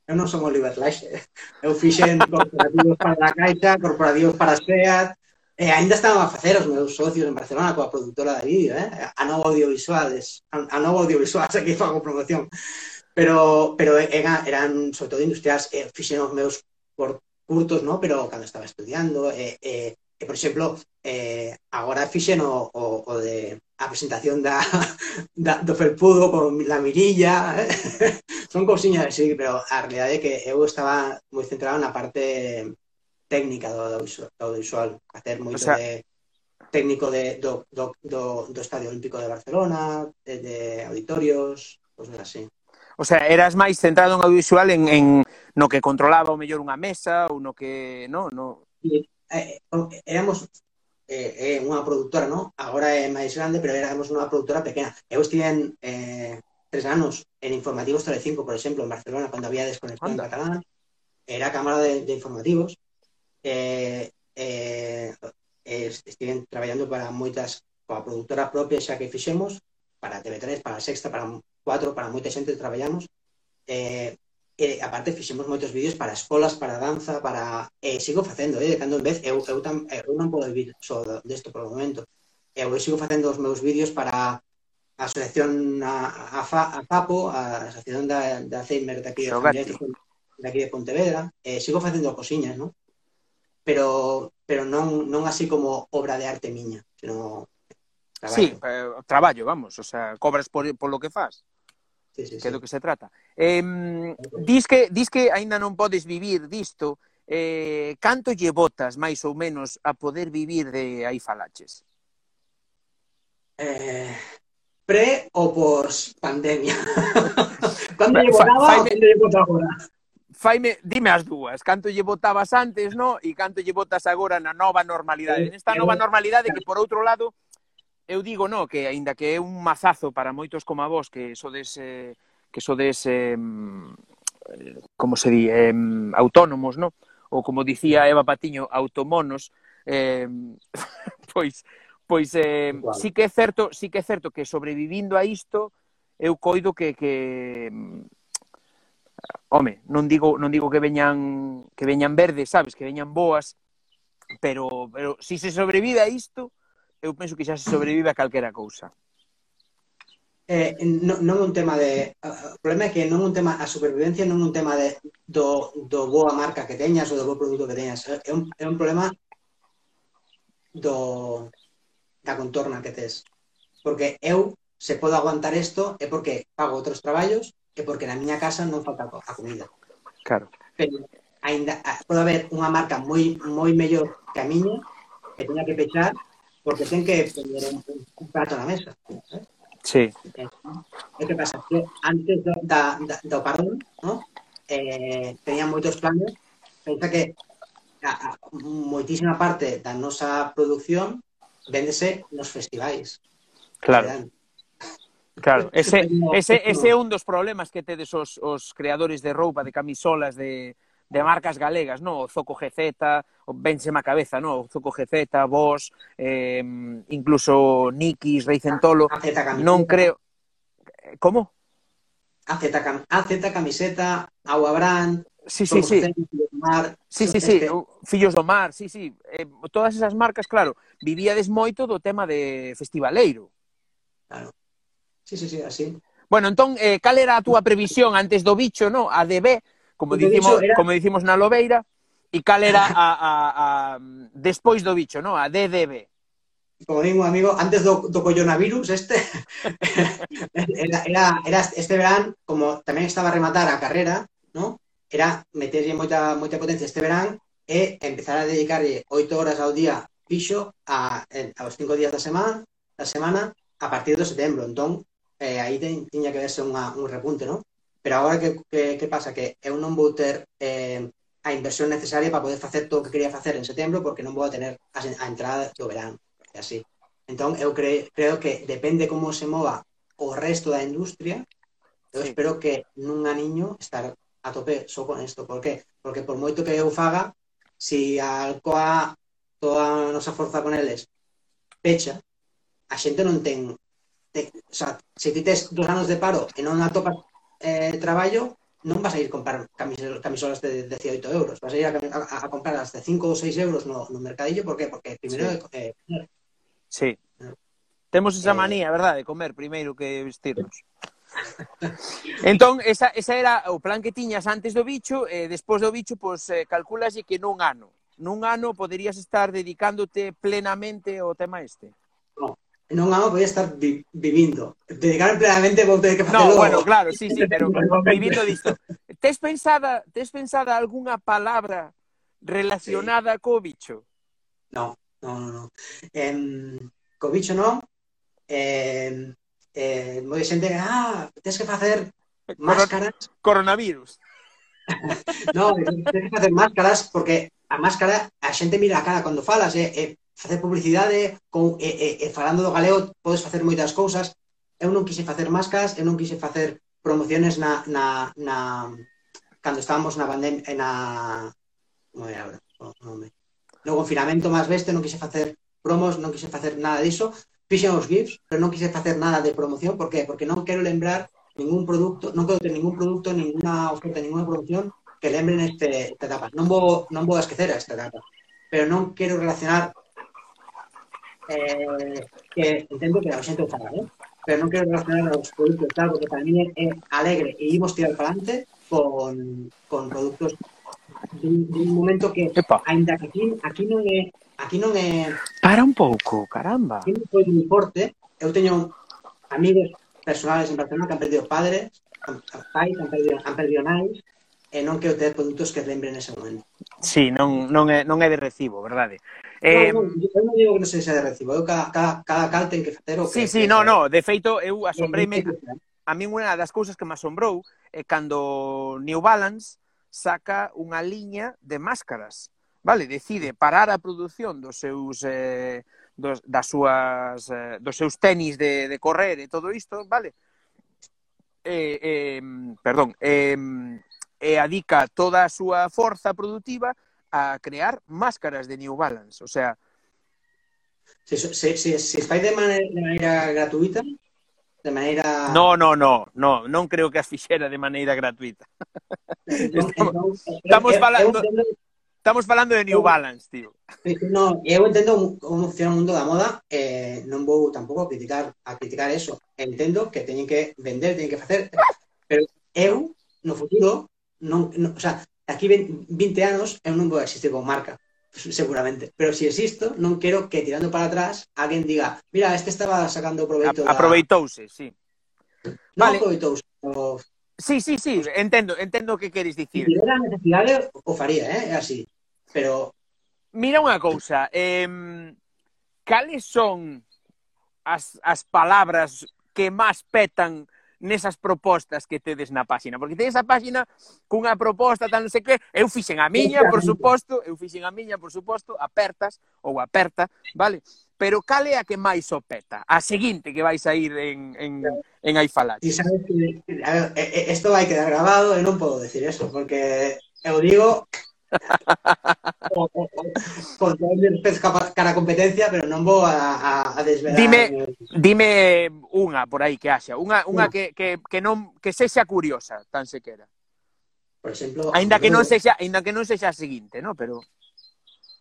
[SPEAKER 3] eu non son Oliver Laxe. Eu fixen corporativos para a Caixa, corporativos para a SEAT, e ainda estaban a facer os meus socios en Barcelona coa productora de vídeo, eh? a nova audiovisual, a, a nova audiovisual, (laughs) xa que fago promoción. Pero, pero era, eran, sobre todo, industrias, eh, fixen os meus por curtos, ¿no? pero cando estaba estudiando, eh, eh, e, por exemplo, eh, agora fixen o, o, o de a presentación da, (laughs) da, do felpudo con la mirilla, eh? (laughs) son cousiñas así, pero a realidade é que eu estaba moi centrado na parte técnica do audiovisual, hacer moito
[SPEAKER 2] o sea,
[SPEAKER 3] de técnico de, do, do, do, do Estadio Olímpico de Barcelona, de, de auditorios, cosas así.
[SPEAKER 2] O sea, eras máis centrado en audiovisual en, en no que controlaba o mellor unha mesa ou no que, no, no.
[SPEAKER 3] Eh, éramos eh, eh, unha produtora, ¿no? Agora é máis grande, pero éramos unha produtora pequena. Eu estive en eh, tres anos en informativos Telecinco, por exemplo, en Barcelona, cando había desconexión
[SPEAKER 2] Anda.
[SPEAKER 3] catalán. Era cámara de, de informativos. Eh, eh, estiven traballando para moitas coa produtora propia xa que fixemos, para TV3, para Sexta, para 4, para moita xente traballamos, eh, e aparte fixemos moitos vídeos para escolas, para danza, para eh, sigo facendo, eh, de cando en vez eu eu, tam, eh, eu non podo vivir só desto por o momento. Eu, eu sigo facendo os meus vídeos para a asociación a, a, Fa, a FAPO, a asociación da, da Alzheimer daqui de, de, aquí de Pontevedra, eh, sigo facendo cosiñas, non? Pero pero non non así como obra de arte miña, sino traballo.
[SPEAKER 2] Sí, eh, traballo, vamos, o sea, cobras por, por lo que faz
[SPEAKER 3] sí, sí,
[SPEAKER 2] que é do que se trata. Eh, dis, que, dis que aínda non podes vivir disto, eh, canto lle botas, máis ou menos, a poder vivir de aí falaches?
[SPEAKER 3] Eh, pre ou pos pandemia? (laughs) cando lle botaba
[SPEAKER 2] faime,
[SPEAKER 3] cando lle bota agora?
[SPEAKER 2] Faime, dime as dúas, canto lle botabas antes, no? E canto lle botas agora na nova normalidade. Eh, Nesta
[SPEAKER 3] eh,
[SPEAKER 2] nova normalidade eh, que, por outro lado, eu digo, no, que aínda que é un mazazo para moitos como a vos que sodes eh, que sodes eh, como se di, eh, autónomos, no? Ou como dicía Eva Patiño, automonos, eh, (laughs) pois pois eh,
[SPEAKER 3] claro.
[SPEAKER 2] sí que é certo, sí que é certo que sobrevivindo a isto eu coido que que home, non digo non digo que veñan que veñan verdes, sabes, que veñan boas, pero pero si se sobrevive a isto, eu penso que xa se sobrevive a calquera cousa.
[SPEAKER 3] Eh, non, non é un tema de... Eh, eh, o problema é que non é un tema... A supervivencia non é un tema de, do, do boa marca que teñas ou do bo produto que teñas. É un, é un problema do, da contorna que tes. Porque eu se podo aguantar isto é porque pago outros traballos e porque na miña casa non falta a comida.
[SPEAKER 2] Claro.
[SPEAKER 3] Pero ainda, pode haber unha marca moi moi mellor que a miña que teña que pechar porque ten que poñer un, un prato na mesa. ¿sabes?
[SPEAKER 2] Sí. Eh, ¿no?
[SPEAKER 3] E que pasa? Que antes do, da, da, do parón, ¿no? eh, tenían moitos planes, pensa que a, a, moitísima parte da nosa producción véndese nos festivais.
[SPEAKER 2] Claro. Claro, (laughs) ese, ese, ese é un dos problemas que tedes os, os creadores de roupa, de camisolas, de, de marcas galegas, no? O Zoco GZ, o Bensema Cabeza, no? O Zoco GZ, Vos, eh, incluso Nikis, Reicentolo.
[SPEAKER 3] Ah,
[SPEAKER 2] non creo... Como?
[SPEAKER 3] AZ, ah, AZ ah, Camiseta, Agua Brand...
[SPEAKER 2] Sí, sí, sí.
[SPEAKER 3] Mar,
[SPEAKER 2] sí, sí, sí, Fillos do Mar, sí, sí. Eh, todas esas marcas, claro, vivíades moito do tema de festivaleiro.
[SPEAKER 3] Claro. Sí, sí, sí, así.
[SPEAKER 2] Bueno, entón, eh, cal era a túa previsión antes do bicho, no? A de B,
[SPEAKER 3] como Porque
[SPEAKER 2] dicimos,
[SPEAKER 3] era...
[SPEAKER 2] como dicimos na Lobeira, e cal era (laughs) a, a, a despois do bicho, no? a DDB.
[SPEAKER 3] Como digo, amigo, antes do, do coronavirus este, (laughs) era, era, era este verán, como tamén estaba a rematar a carrera, no? era meterlle moita, moita potencia este verán e empezar a dedicarlle oito horas ao día fixo a, aos cinco días da semana, da semana a partir do setembro. Entón, eh, aí ten, tiña que verse unha, un repunte, non? Pero agora que, que, que pasa? Que eu non vou ter eh, a inversión necesaria para poder facer todo o que quería facer en setembro porque non vou a tener a, a entrada do verán, E así. Entón, eu cre, creo que depende como se mova o resto da industria, eu
[SPEAKER 2] sí.
[SPEAKER 3] espero que nun aniño estar a tope só con isto. Por qué? Porque por moito que eu faga, si a Alcoa toda a nosa forza con eles pecha, a xente non ten, ten o sea, se ti tes dos anos de paro e non atopas eh, traballo, non vas a ir comprar camisolas de 18 euros, vas a ir a, a, a comprar as de 5 ou 6 euros no, no mercadillo, por qué? Porque primeiro...
[SPEAKER 2] Sí.
[SPEAKER 3] Eh,
[SPEAKER 2] sí. Temos esa
[SPEAKER 3] eh.
[SPEAKER 2] manía, verdade, de comer primeiro que vestirnos. (laughs) entón, esa, esa era o plan que tiñas antes do bicho, e eh, despois do bicho, pois, eh, calculase que nun ano. Nun ano poderías estar dedicándote plenamente ao tema este
[SPEAKER 3] non a voy a estar vi vivindo. Dedicar plenamente vou ter que facelo.
[SPEAKER 2] No, bueno, claro, sí, sí, pero vivindo disto. Tes pensada, tes pensada algunha palabra relacionada sí. co bicho?
[SPEAKER 3] No, no, no, no. Eh, co bicho non. Eh, eh, moi xente que, ah, tens que facer máscaras.
[SPEAKER 2] Coronavirus. (laughs)
[SPEAKER 3] no, tens que facer máscaras porque a máscara a xente mira a cara cando falas, é, eh, eh, facer publicidade, con, e, e, e falando do galego podes facer moitas cousas. Eu non quise facer máscaras, eu non quise facer promociones na, na, na cando estábamos na pandemia, eh, na... Como era ahora? Oh, Nome. No confinamento máis beste, non quise facer promos, non quise facer nada diso. Fixen os GIFs, pero non quise facer nada de promoción. Por qué? Porque non quero lembrar ningún produto, non quero ter ningún produto, ninguna oferta, ninguna promoción que lembren este, esta etapa. Non vou, non vou esquecer a esta etapa, pero non quero relacionar eh, que entendo que a xente o fará, eh? pero non quero relacionar os produtos, tal, porque para mí é alegre e imos tirar para adelante con, con produtos dun, dun momento que
[SPEAKER 2] Epa.
[SPEAKER 3] ainda que aquí, aquí non é aquí non é
[SPEAKER 2] Para un pouco, caramba.
[SPEAKER 3] Aquí non foi moi forte. Eu teño amigos personales en Barcelona que han perdido padres, han, pais, han perdido, han perdido nais, eh, e non quero ter produtos que lembren ese momento.
[SPEAKER 2] Sí, non, non, é, non é de recibo, verdade. Eh,
[SPEAKER 3] non, non, eu non digo que non sexa de recibo, eu cada, cada, cada cal ten que facer o que...
[SPEAKER 2] Sí, sí,
[SPEAKER 3] que,
[SPEAKER 2] no, no, de feito, eu asombreime... A min unha das cousas que me asombrou é cando New Balance saca unha liña de máscaras, vale? Decide parar a produción dos seus... Eh, dos, das súas, eh, dos seus tenis de, de correr e todo isto, vale? Eh, eh, perdón, eh, e adica toda a súa forza produtiva a crear máscaras de New Balance, o sea,
[SPEAKER 3] se, se, se, se fai de maneira, de maneira gratuita de maneira
[SPEAKER 2] no, no, no, no, non creo que as fixera de maneira gratuita. (laughs) estamos-
[SPEAKER 3] entón,
[SPEAKER 2] estamos falando-
[SPEAKER 3] entendo
[SPEAKER 2] Estamos falando de New
[SPEAKER 3] Eu-
[SPEAKER 2] Balance, tío.
[SPEAKER 3] No, eu entendo como funciona o mundo da moda eh, non vou tampouco a criticar a criticar eso. Entendo que teñen que vender, teñen que facer, pero eu no futuro non, non o sea, aquí 20 anos eu non vou existir como marca seguramente. Pero se si existo, non quero que tirando para atrás alguén diga, mira, este estaba sacando proveito
[SPEAKER 2] A, Aproveitouse, sí.
[SPEAKER 3] Non
[SPEAKER 2] vale.
[SPEAKER 3] aproveitouse, o...
[SPEAKER 2] Sí, sí, sí, entendo, entendo o que queres dicir.
[SPEAKER 3] Se tivera necesidade, o faría, eh? así. Pero...
[SPEAKER 2] Mira unha cousa, eh, cales son as, as palabras que máis petan nesas propostas que tedes na páxina, porque tedes a páxina cunha proposta tal non sei que, eu fixen a miña, por suposto, eu fixen a miña, por suposto, apertas ou aperta, vale? Pero cal é a que máis opeta? A seguinte que vais a ir en, en, en aí
[SPEAKER 3] falar. E sabes que isto vai quedar grabado e non podo decir eso, porque eu digo Por poder para a competencia, pero non vou a, a, a desvelar.
[SPEAKER 2] Dime, dime unha por aí que haxa, unha, unha que, que, que, non, que sexa curiosa, tan sequera.
[SPEAKER 3] Por exemplo,
[SPEAKER 2] ainda que non sexa, ainda que non sexa a seguinte, no, pero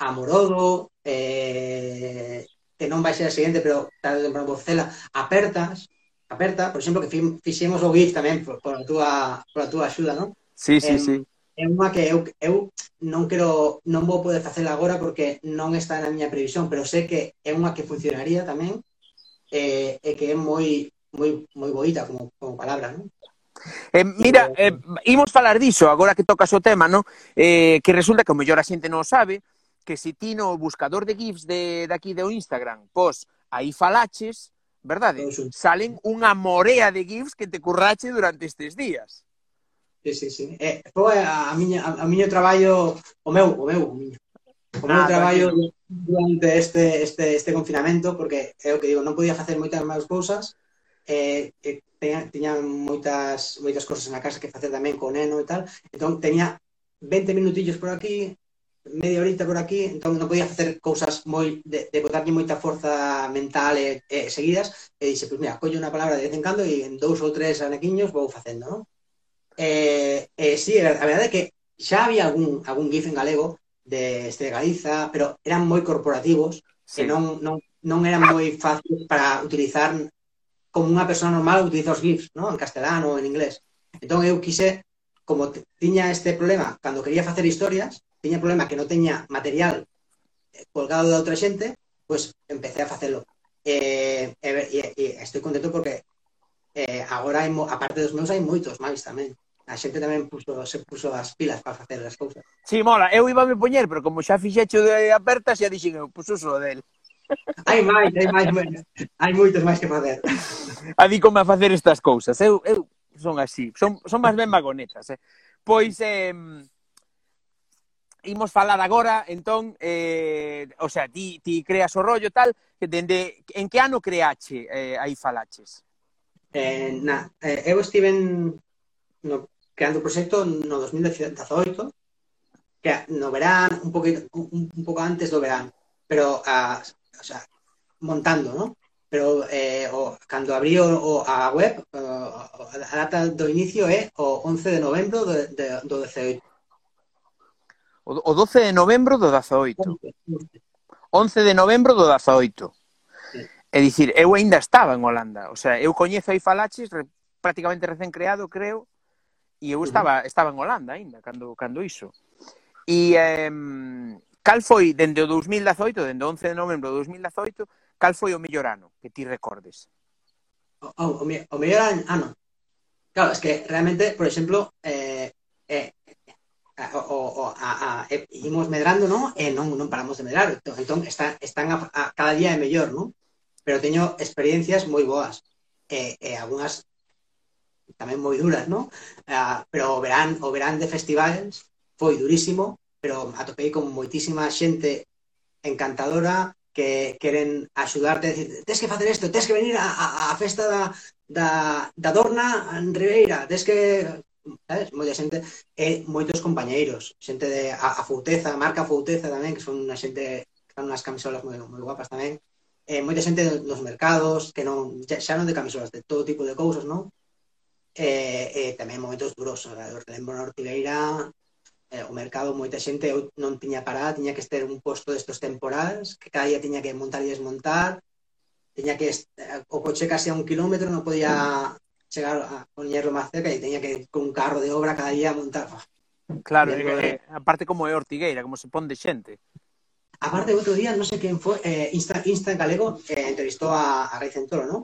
[SPEAKER 3] Amorodo, eh, que non vai ser a seguinte, pero tal de Bocela, apertas, aperta, por exemplo, que fixemos o GIF tamén por, por a túa por a túa axuda, non?
[SPEAKER 2] Sí, sí,
[SPEAKER 3] eh,
[SPEAKER 2] sí
[SPEAKER 3] é unha que eu, eu non quero non vou poder facela agora porque non está na miña previsión, pero sei que é unha que funcionaría tamén e, e que é moi moi moi boita como, como palabra, non?
[SPEAKER 2] Eh, mira, eh, imos falar diso agora que tocas o tema, non? Eh, que resulta que o mellor a xente non sabe que se ti no buscador de GIFs de, de aquí do Instagram, pos aí falaches, verdade? Salen unha morea de GIFs que te currache durante estes días
[SPEAKER 3] sí, sí. Eh, foi a, a miña, a, a miño traballo, o meu, o meu, o miño. O meu
[SPEAKER 2] ah,
[SPEAKER 3] traballo tranquilo. durante este, este, este confinamento, porque é o que digo, non podía facer moitas máis cousas, eh, eh, teña, tiña moitas moitas cousas na casa que facer tamén con neno e tal, entón teña 20 minutillos por aquí, media horita por aquí, entón non podía facer cousas moi de, de botarlle moita forza mental e, e seguidas, e dixe, pois pues mira, collo unha palabra de vez en cando e en dous ou tres anequiños vou facendo, non? Eh, eh, sí, a verdade é que xa había algún, algún GIF en galego de este de Galiza, pero eran moi corporativos
[SPEAKER 2] sí.
[SPEAKER 3] que non, non, non eran moi fáciles para utilizar como unha persona normal utiliza os GIFs, ¿no? en castelano ou en inglés. Entón eu quise, como tiña este problema, cando quería facer historias, tiña problema que non teña material eh, colgado da outra xente, pois pues empecé a facelo. E, eh, e, eh, e, e estou contento porque eh, agora hai, aparte dos meus hai moitos máis tamén a xente tamén puso, se puso as pilas para facer as cousas.
[SPEAKER 2] Sí, mola, eu iba me poñer, pero como xa fixecho de apertas, xa dixen, eu puso só del. (laughs)
[SPEAKER 3] Hai máis, hai máis, hai moitos máis que facer. (laughs)
[SPEAKER 2] A di como a facer estas cousas. Eu, eu son así, son, son máis ben vagonetas. Eh? Pois, eh, imos falar agora, entón, eh, o sea, ti, ti creas o rollo tal, que dende, en que ano creache eh, aí falaches?
[SPEAKER 3] Eh, na, eh, eu estiven no creando o proxecto no 2018 que no verán, un poquito un, un pouco antes do verán, pero a, o sea, montando, ¿no? Pero eh, o, cando abrí o, o a web, o, a data do inicio é o 11 de novembro de, de, do 18.
[SPEAKER 2] O, o 12 de novembro do 18. 11, 11 de novembro do 18.
[SPEAKER 3] Sí.
[SPEAKER 2] É dicir, eu aínda estaba en Holanda, o sea, eu coñezo aí falaches re, prácticamente recén creado, creo, e eu estaba estaba en Holanda aínda cando cando iso. E eh, cal foi dende o 2018, dende o 11 de novembro de 2018, cal foi o mellor ano que ti recordes?
[SPEAKER 3] O, o, o, o mellor ano. Claro, es que realmente, por exemplo, eh, eh, eh o, o, a, a, e, imos medrando, non? E non, non paramos de medrar. Entón, entón, está, están a, a, cada día é mellor, non? Pero teño experiencias moi boas. E, e algunhas tamén moi duras, non? Ah, pero o verán, o verán de festivais foi durísimo, pero atopei con moitísima xente encantadora que queren axudarte, decir, tes que facer isto, tes que venir a, a, a festa da, da, da Dorna en Ribeira, tes que sabes? Moita xente e eh, moitos compañeiros, xente de a, a Fouteza, marca Fouteza tamén, que son unha xente que fan unhas camisolas moi, moi guapas tamén. E eh, moita xente nos mercados, que non xa, xa non de camisolas, de todo tipo de cousas, non? e, e eh, tamén momentos duros, eu lembro na Ortigueira, eh, o mercado, moita xente eu non tiña parada, tiña que ter un posto destos temporais, que cada día tiña que montar e desmontar, tiña que o coche case a un kilómetro, non podía chegar a poñerlo máis cerca e tiña que con un carro de obra cada día montar.
[SPEAKER 2] Claro, eh, de... aparte como é Ortigueira, como se pon de xente.
[SPEAKER 3] Aparte, outro día, non sei quen foi, eh, Insta, Insta en galego, eh, entrevistou a, a Rey Centolo, non?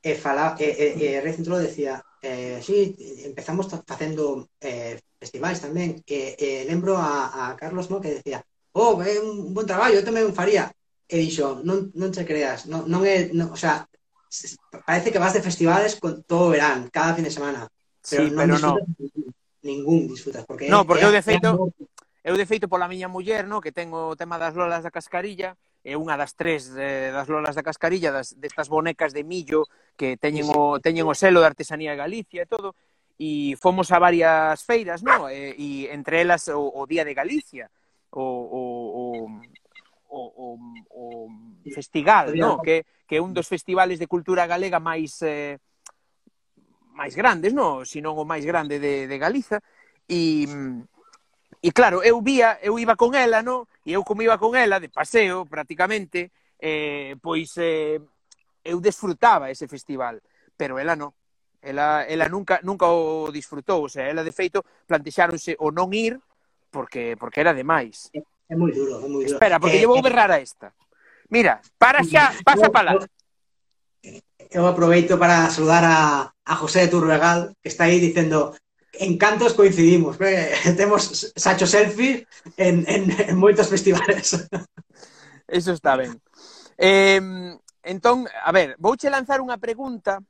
[SPEAKER 3] E, fala, e, e, e Rey Centolo decía, eh, sí, empezamos facendo eh, festivais tamén, e, eh, lembro a, a Carlos ¿no? que decía, oh, é un bon traballo, eu tamén faría. E dixo, non, non te creas, non, non é, non, o sea, parece que vas de festivales con todo o verán, cada fin de semana. Pero
[SPEAKER 2] sí,
[SPEAKER 3] non
[SPEAKER 2] pero
[SPEAKER 3] disfrutas no. ningún disfrutas. Porque
[SPEAKER 2] no, porque
[SPEAKER 3] é,
[SPEAKER 2] eu de feito, eu de feito pola miña muller, no, que tengo o tema das lolas da cascarilla, é unha das tres eh, das lolas da cascarilla, das, destas bonecas de millo que teñen o, teñen o selo de artesanía de Galicia e todo, e fomos a varias feiras, no? E, e entre elas o, o Día de Galicia, o, o, o, o, o, o festival, no? que, que é un dos festivales de cultura galega máis eh, máis grandes, no? non o máis grande de, de Galiza, e, e claro, eu vía, eu iba con ela, no? e eu como iba con ela, de paseo, prácticamente, eh, pois eh, eu desfrutaba ese festival, pero ela non. Ela, ela nunca, nunca o disfrutou, o sea, ela de feito plantexáronse o non ir porque, porque era demais.
[SPEAKER 3] É, é moi duro, é moi duro.
[SPEAKER 2] Espera, porque
[SPEAKER 3] eh, llevou
[SPEAKER 2] berrar a esta. Mira, para xa, pasa para lá.
[SPEAKER 3] Eu aproveito para saludar a, a José de Turregal, que está aí dicendo en cantos coincidimos. (laughs) Temos Sacho Selfie en, en, en moitos festivales.
[SPEAKER 2] Eso está ben. Eh, entón, a ver, vouche lanzar unha pregunta,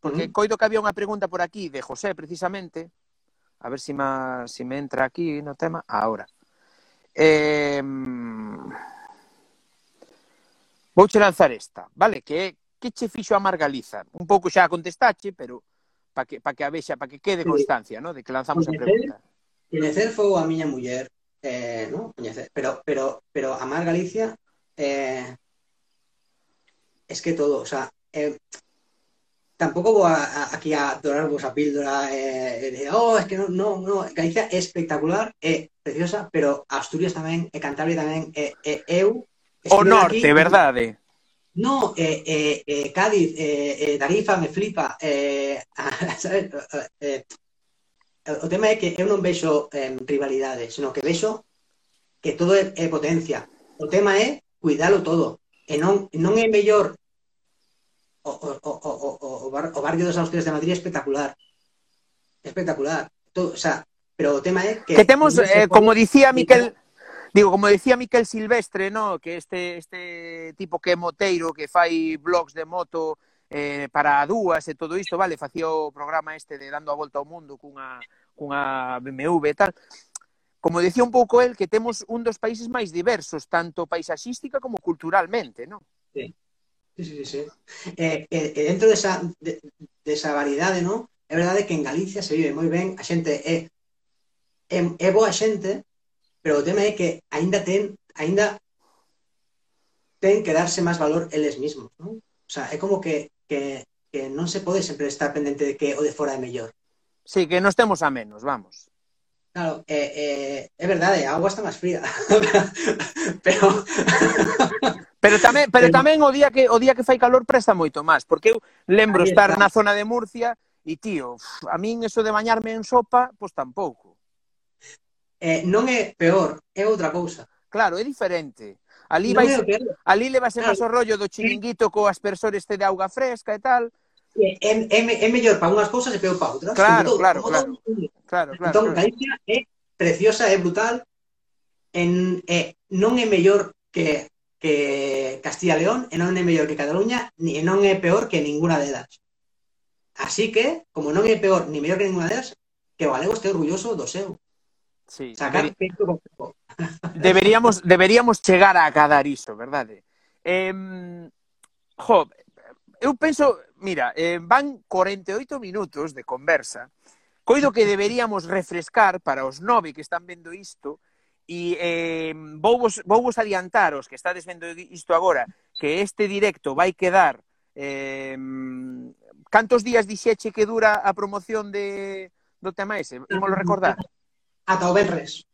[SPEAKER 2] porque
[SPEAKER 3] mm.
[SPEAKER 2] coido que había unha pregunta por aquí de José, precisamente, a ver se si ma, si me entra aquí no tema, ahora. Eh, vouche lanzar esta, vale? Que que che fixo a Margaliza? Un pouco xa contestache, pero para que, pa que a vexa, para que quede constancia, no? de que lanzamos
[SPEAKER 3] coñecer, a
[SPEAKER 2] pregunta.
[SPEAKER 3] Coñecer foi a miña muller, eh, no? coñecer, pero, pero, pero a Mar Galicia eh, es que todo, o sea, eh, tampoco voy a, a, aquí a dorarvos a píldora, eh, de, oh, es que no, no, no, Galicia é espectacular, é preciosa, pero Asturias tamén, e Cantabria tamén, é, é eu...
[SPEAKER 2] O norte,
[SPEAKER 3] aquí,
[SPEAKER 2] verdade.
[SPEAKER 3] No, eh, eh, eh, Cádiz, eh, eh, Tarifa, me flipa, eh, (laughs) sabes, eh, o tema é que eu non vexo eh, rivalidades, senón que vexo que todo é, é potencia. O tema é cuidalo todo, e non, non é mellor o, o, o, o, o, bar, o barrio dos Austrias de Madrid é espectacular. Espectacular. Todo, o sea, pero o tema é que...
[SPEAKER 2] Que temos, eh, como dicía Miquel... Digo, como decía Miquel Silvestre, no, que este este tipo que é moteiro, que fai blogs de moto eh, para dúas e todo isto, vale, facía o programa este de dando a volta ao mundo cunha, cunha BMW e tal, como decía un pouco el, que temos un dos países máis diversos, tanto paisaxística como culturalmente, non?
[SPEAKER 3] Sí. Sí, sí, sí. Eh, eh, eh dentro desa, de, desa variedade, non? É verdade que en Galicia se vive moi ben, a xente é, é, é boa xente, pero o tema é que aínda ten, aínda ten que darse máis valor eles mismos, non? O sea, é como que, que, que non se pode sempre estar pendente de que o de fora é mellor.
[SPEAKER 2] Sí, que nos temos a menos, vamos.
[SPEAKER 3] Claro, eh, eh, é verdade, a agua está máis fría. (laughs) pero
[SPEAKER 2] Pero tamén, pero tamén o día que o día que fai calor presta moito máis, porque eu lembro
[SPEAKER 3] Aí
[SPEAKER 2] estar na zona de Murcia e tío, a min eso de bañarme en sopa, pois tampouco.
[SPEAKER 3] Eh, non é peor, é outra cousa.
[SPEAKER 2] Claro, é diferente. Ali
[SPEAKER 3] non vais,
[SPEAKER 2] ali levas
[SPEAKER 3] claro.
[SPEAKER 2] o rollo do chiringuito co aspersor este de auga fresca e tal,
[SPEAKER 3] é, é, é mellor para unhas cousas e peor para outras.
[SPEAKER 2] Claro,
[SPEAKER 3] todo,
[SPEAKER 2] claro, claro,
[SPEAKER 3] todo.
[SPEAKER 2] claro, claro.
[SPEAKER 3] Entón,
[SPEAKER 2] claro.
[SPEAKER 3] Galicia é preciosa, é brutal, en, é, non é mellor que, que Castilla León, e non é mellor que Cataluña, ni, e non é peor que ninguna delas. Así que, como non é peor ni mellor que ninguna delas, que o galego este orgulloso do seu.
[SPEAKER 2] Sí,
[SPEAKER 3] Sacar
[SPEAKER 2] deberi...
[SPEAKER 3] peito con (laughs)
[SPEAKER 2] Deberíamos, deberíamos chegar a cadar iso, verdade? Eh, jo, eu penso, mira, eh, van 48 minutos de conversa, coido que deberíamos refrescar para os nove que están vendo isto, e eh, vou, vos, vou vos adiantar os que estades vendo isto agora, que este directo vai quedar eh, cantos días dixeche que dura a promoción de, do tema ese? Imolo recordar?
[SPEAKER 3] Ata o Benres.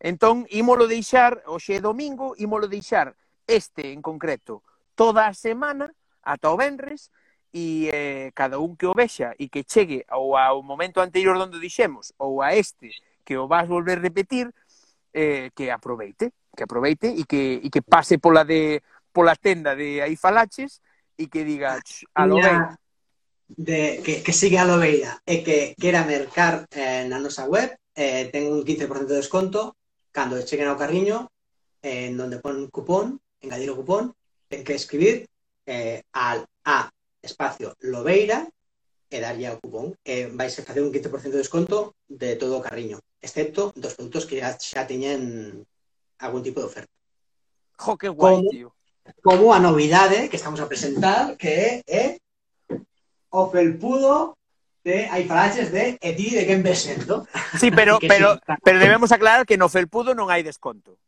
[SPEAKER 2] Entón, ímolo deixar, hoxe é domingo, ímolo deixar este en concreto toda a semana ata o Benres, e eh, cada un que o vexa e que chegue ou ao momento anterior onde dixemos ou a este que o vas volver repetir eh, que aproveite que aproveite e que, e que pase pola de pola tenda de aí falaches e que diga
[SPEAKER 3] alobeira de, que, que sigue a lobeira e que quera mercar eh, na nosa web eh, ten un 15% de desconto cando cheguen ao carriño eh, en eh, donde pon cupón, engadir o cupón, ten que escribir eh, al a espacio Lobeira e darlle ao cupón que vais a facer un 15% de desconto de todo o carriño, excepto dos produtos que xa teñen algún tipo de oferta.
[SPEAKER 2] Jo, que guai,
[SPEAKER 3] como,
[SPEAKER 2] tío.
[SPEAKER 3] Como a novidade que estamos a presentar, que é o felpudo de hai falaches de e ti de quen ves sendo.
[SPEAKER 2] Sí, pero pero
[SPEAKER 3] sí.
[SPEAKER 2] pero debemos aclarar que no felpudo non hai desconto.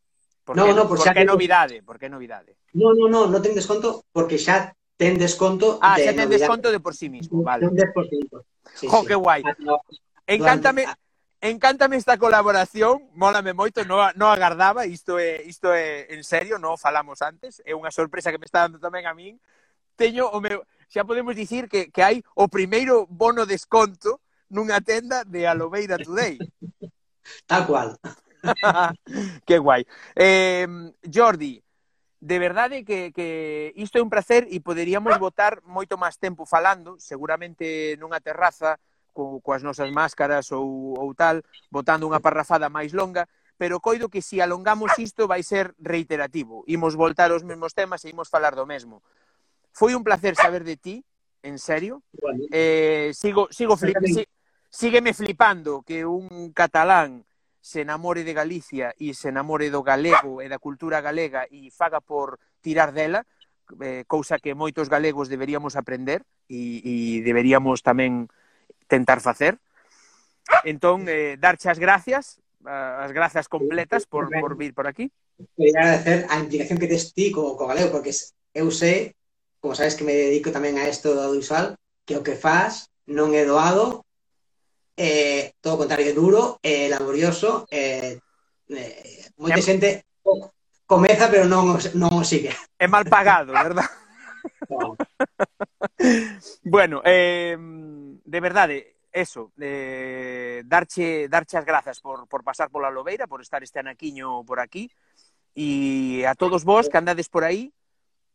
[SPEAKER 2] Porque,
[SPEAKER 3] no, no, por
[SPEAKER 2] porque é novidade, porque é novidade.
[SPEAKER 3] No, no, no, non ten desconto porque xa ten desconto.
[SPEAKER 2] Ah,
[SPEAKER 3] de
[SPEAKER 2] xa ten
[SPEAKER 3] novidade.
[SPEAKER 2] desconto de por sí mismo, vale.
[SPEAKER 3] Ten 10%. Sí,
[SPEAKER 2] jo,
[SPEAKER 3] sí.
[SPEAKER 2] que guai.
[SPEAKER 3] Ah,
[SPEAKER 2] encántame,
[SPEAKER 3] ah.
[SPEAKER 2] encántame esta colaboración, mólame moito, non, non agardaba, isto é, isto é en serio, non falamos antes, é unha sorpresa que me está dando tamén a min. Teño o meu, xa podemos dicir que, que hai o primeiro bono desconto nunha tenda de Alobeira Today. (laughs)
[SPEAKER 3] Tal cual. (laughs)
[SPEAKER 2] que guai. Eh, Jordi, de verdade que, que isto é un placer e poderíamos votar moito máis tempo falando, seguramente nunha terraza, co, coas nosas máscaras ou, ou tal, votando unha parrafada máis longa, pero coido que se si alongamos isto vai ser reiterativo. Imos voltar aos mesmos temas e imos falar do mesmo. Foi un placer saber de ti, en serio. Bueno. Eh, sigo, sigo flip, sí, sígueme flipando que un catalán se enamore de Galicia e se enamore do galego e da cultura galega e faga por tirar dela, eh, cousa que moitos galegos deberíamos aprender e, e deberíamos tamén tentar facer. Entón, eh, darche as gracias, as gracias completas por, por vir por aquí.
[SPEAKER 3] Quería agradecer a implicación que tes ti co, co galego, porque eu sei, como sabes que me dedico tamén a isto do audiovisual, que o que faz non é doado, eh, todo o contrario, duro, eh, laborioso, eh, eh, moita xente comeza pero non, non o sigue.
[SPEAKER 2] É mal pagado, verdad? No. (laughs) bueno, eh, de verdade, eh, eso, eh, darche, darche as grazas por, por pasar pola Lobeira, por estar este anaquiño por aquí, e a todos vos que andades por aí,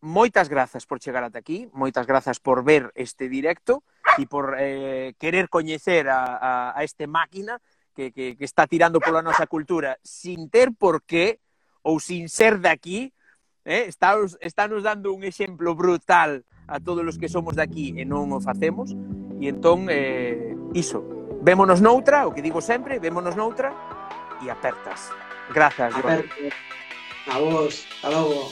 [SPEAKER 2] moitas grazas por chegar ata aquí, moitas grazas por ver este directo, e por eh, querer coñecer a, a, a este máquina que, que, que está tirando pola nosa cultura sin ter por qué ou sin ser daqui, eh, está, está nos dando un exemplo brutal a todos os que somos daqui e non o facemos, e entón, eh, iso, vémonos noutra, o que digo sempre, vémonos noutra, e apertas. Grazas,
[SPEAKER 3] Aper... A vos, a logo.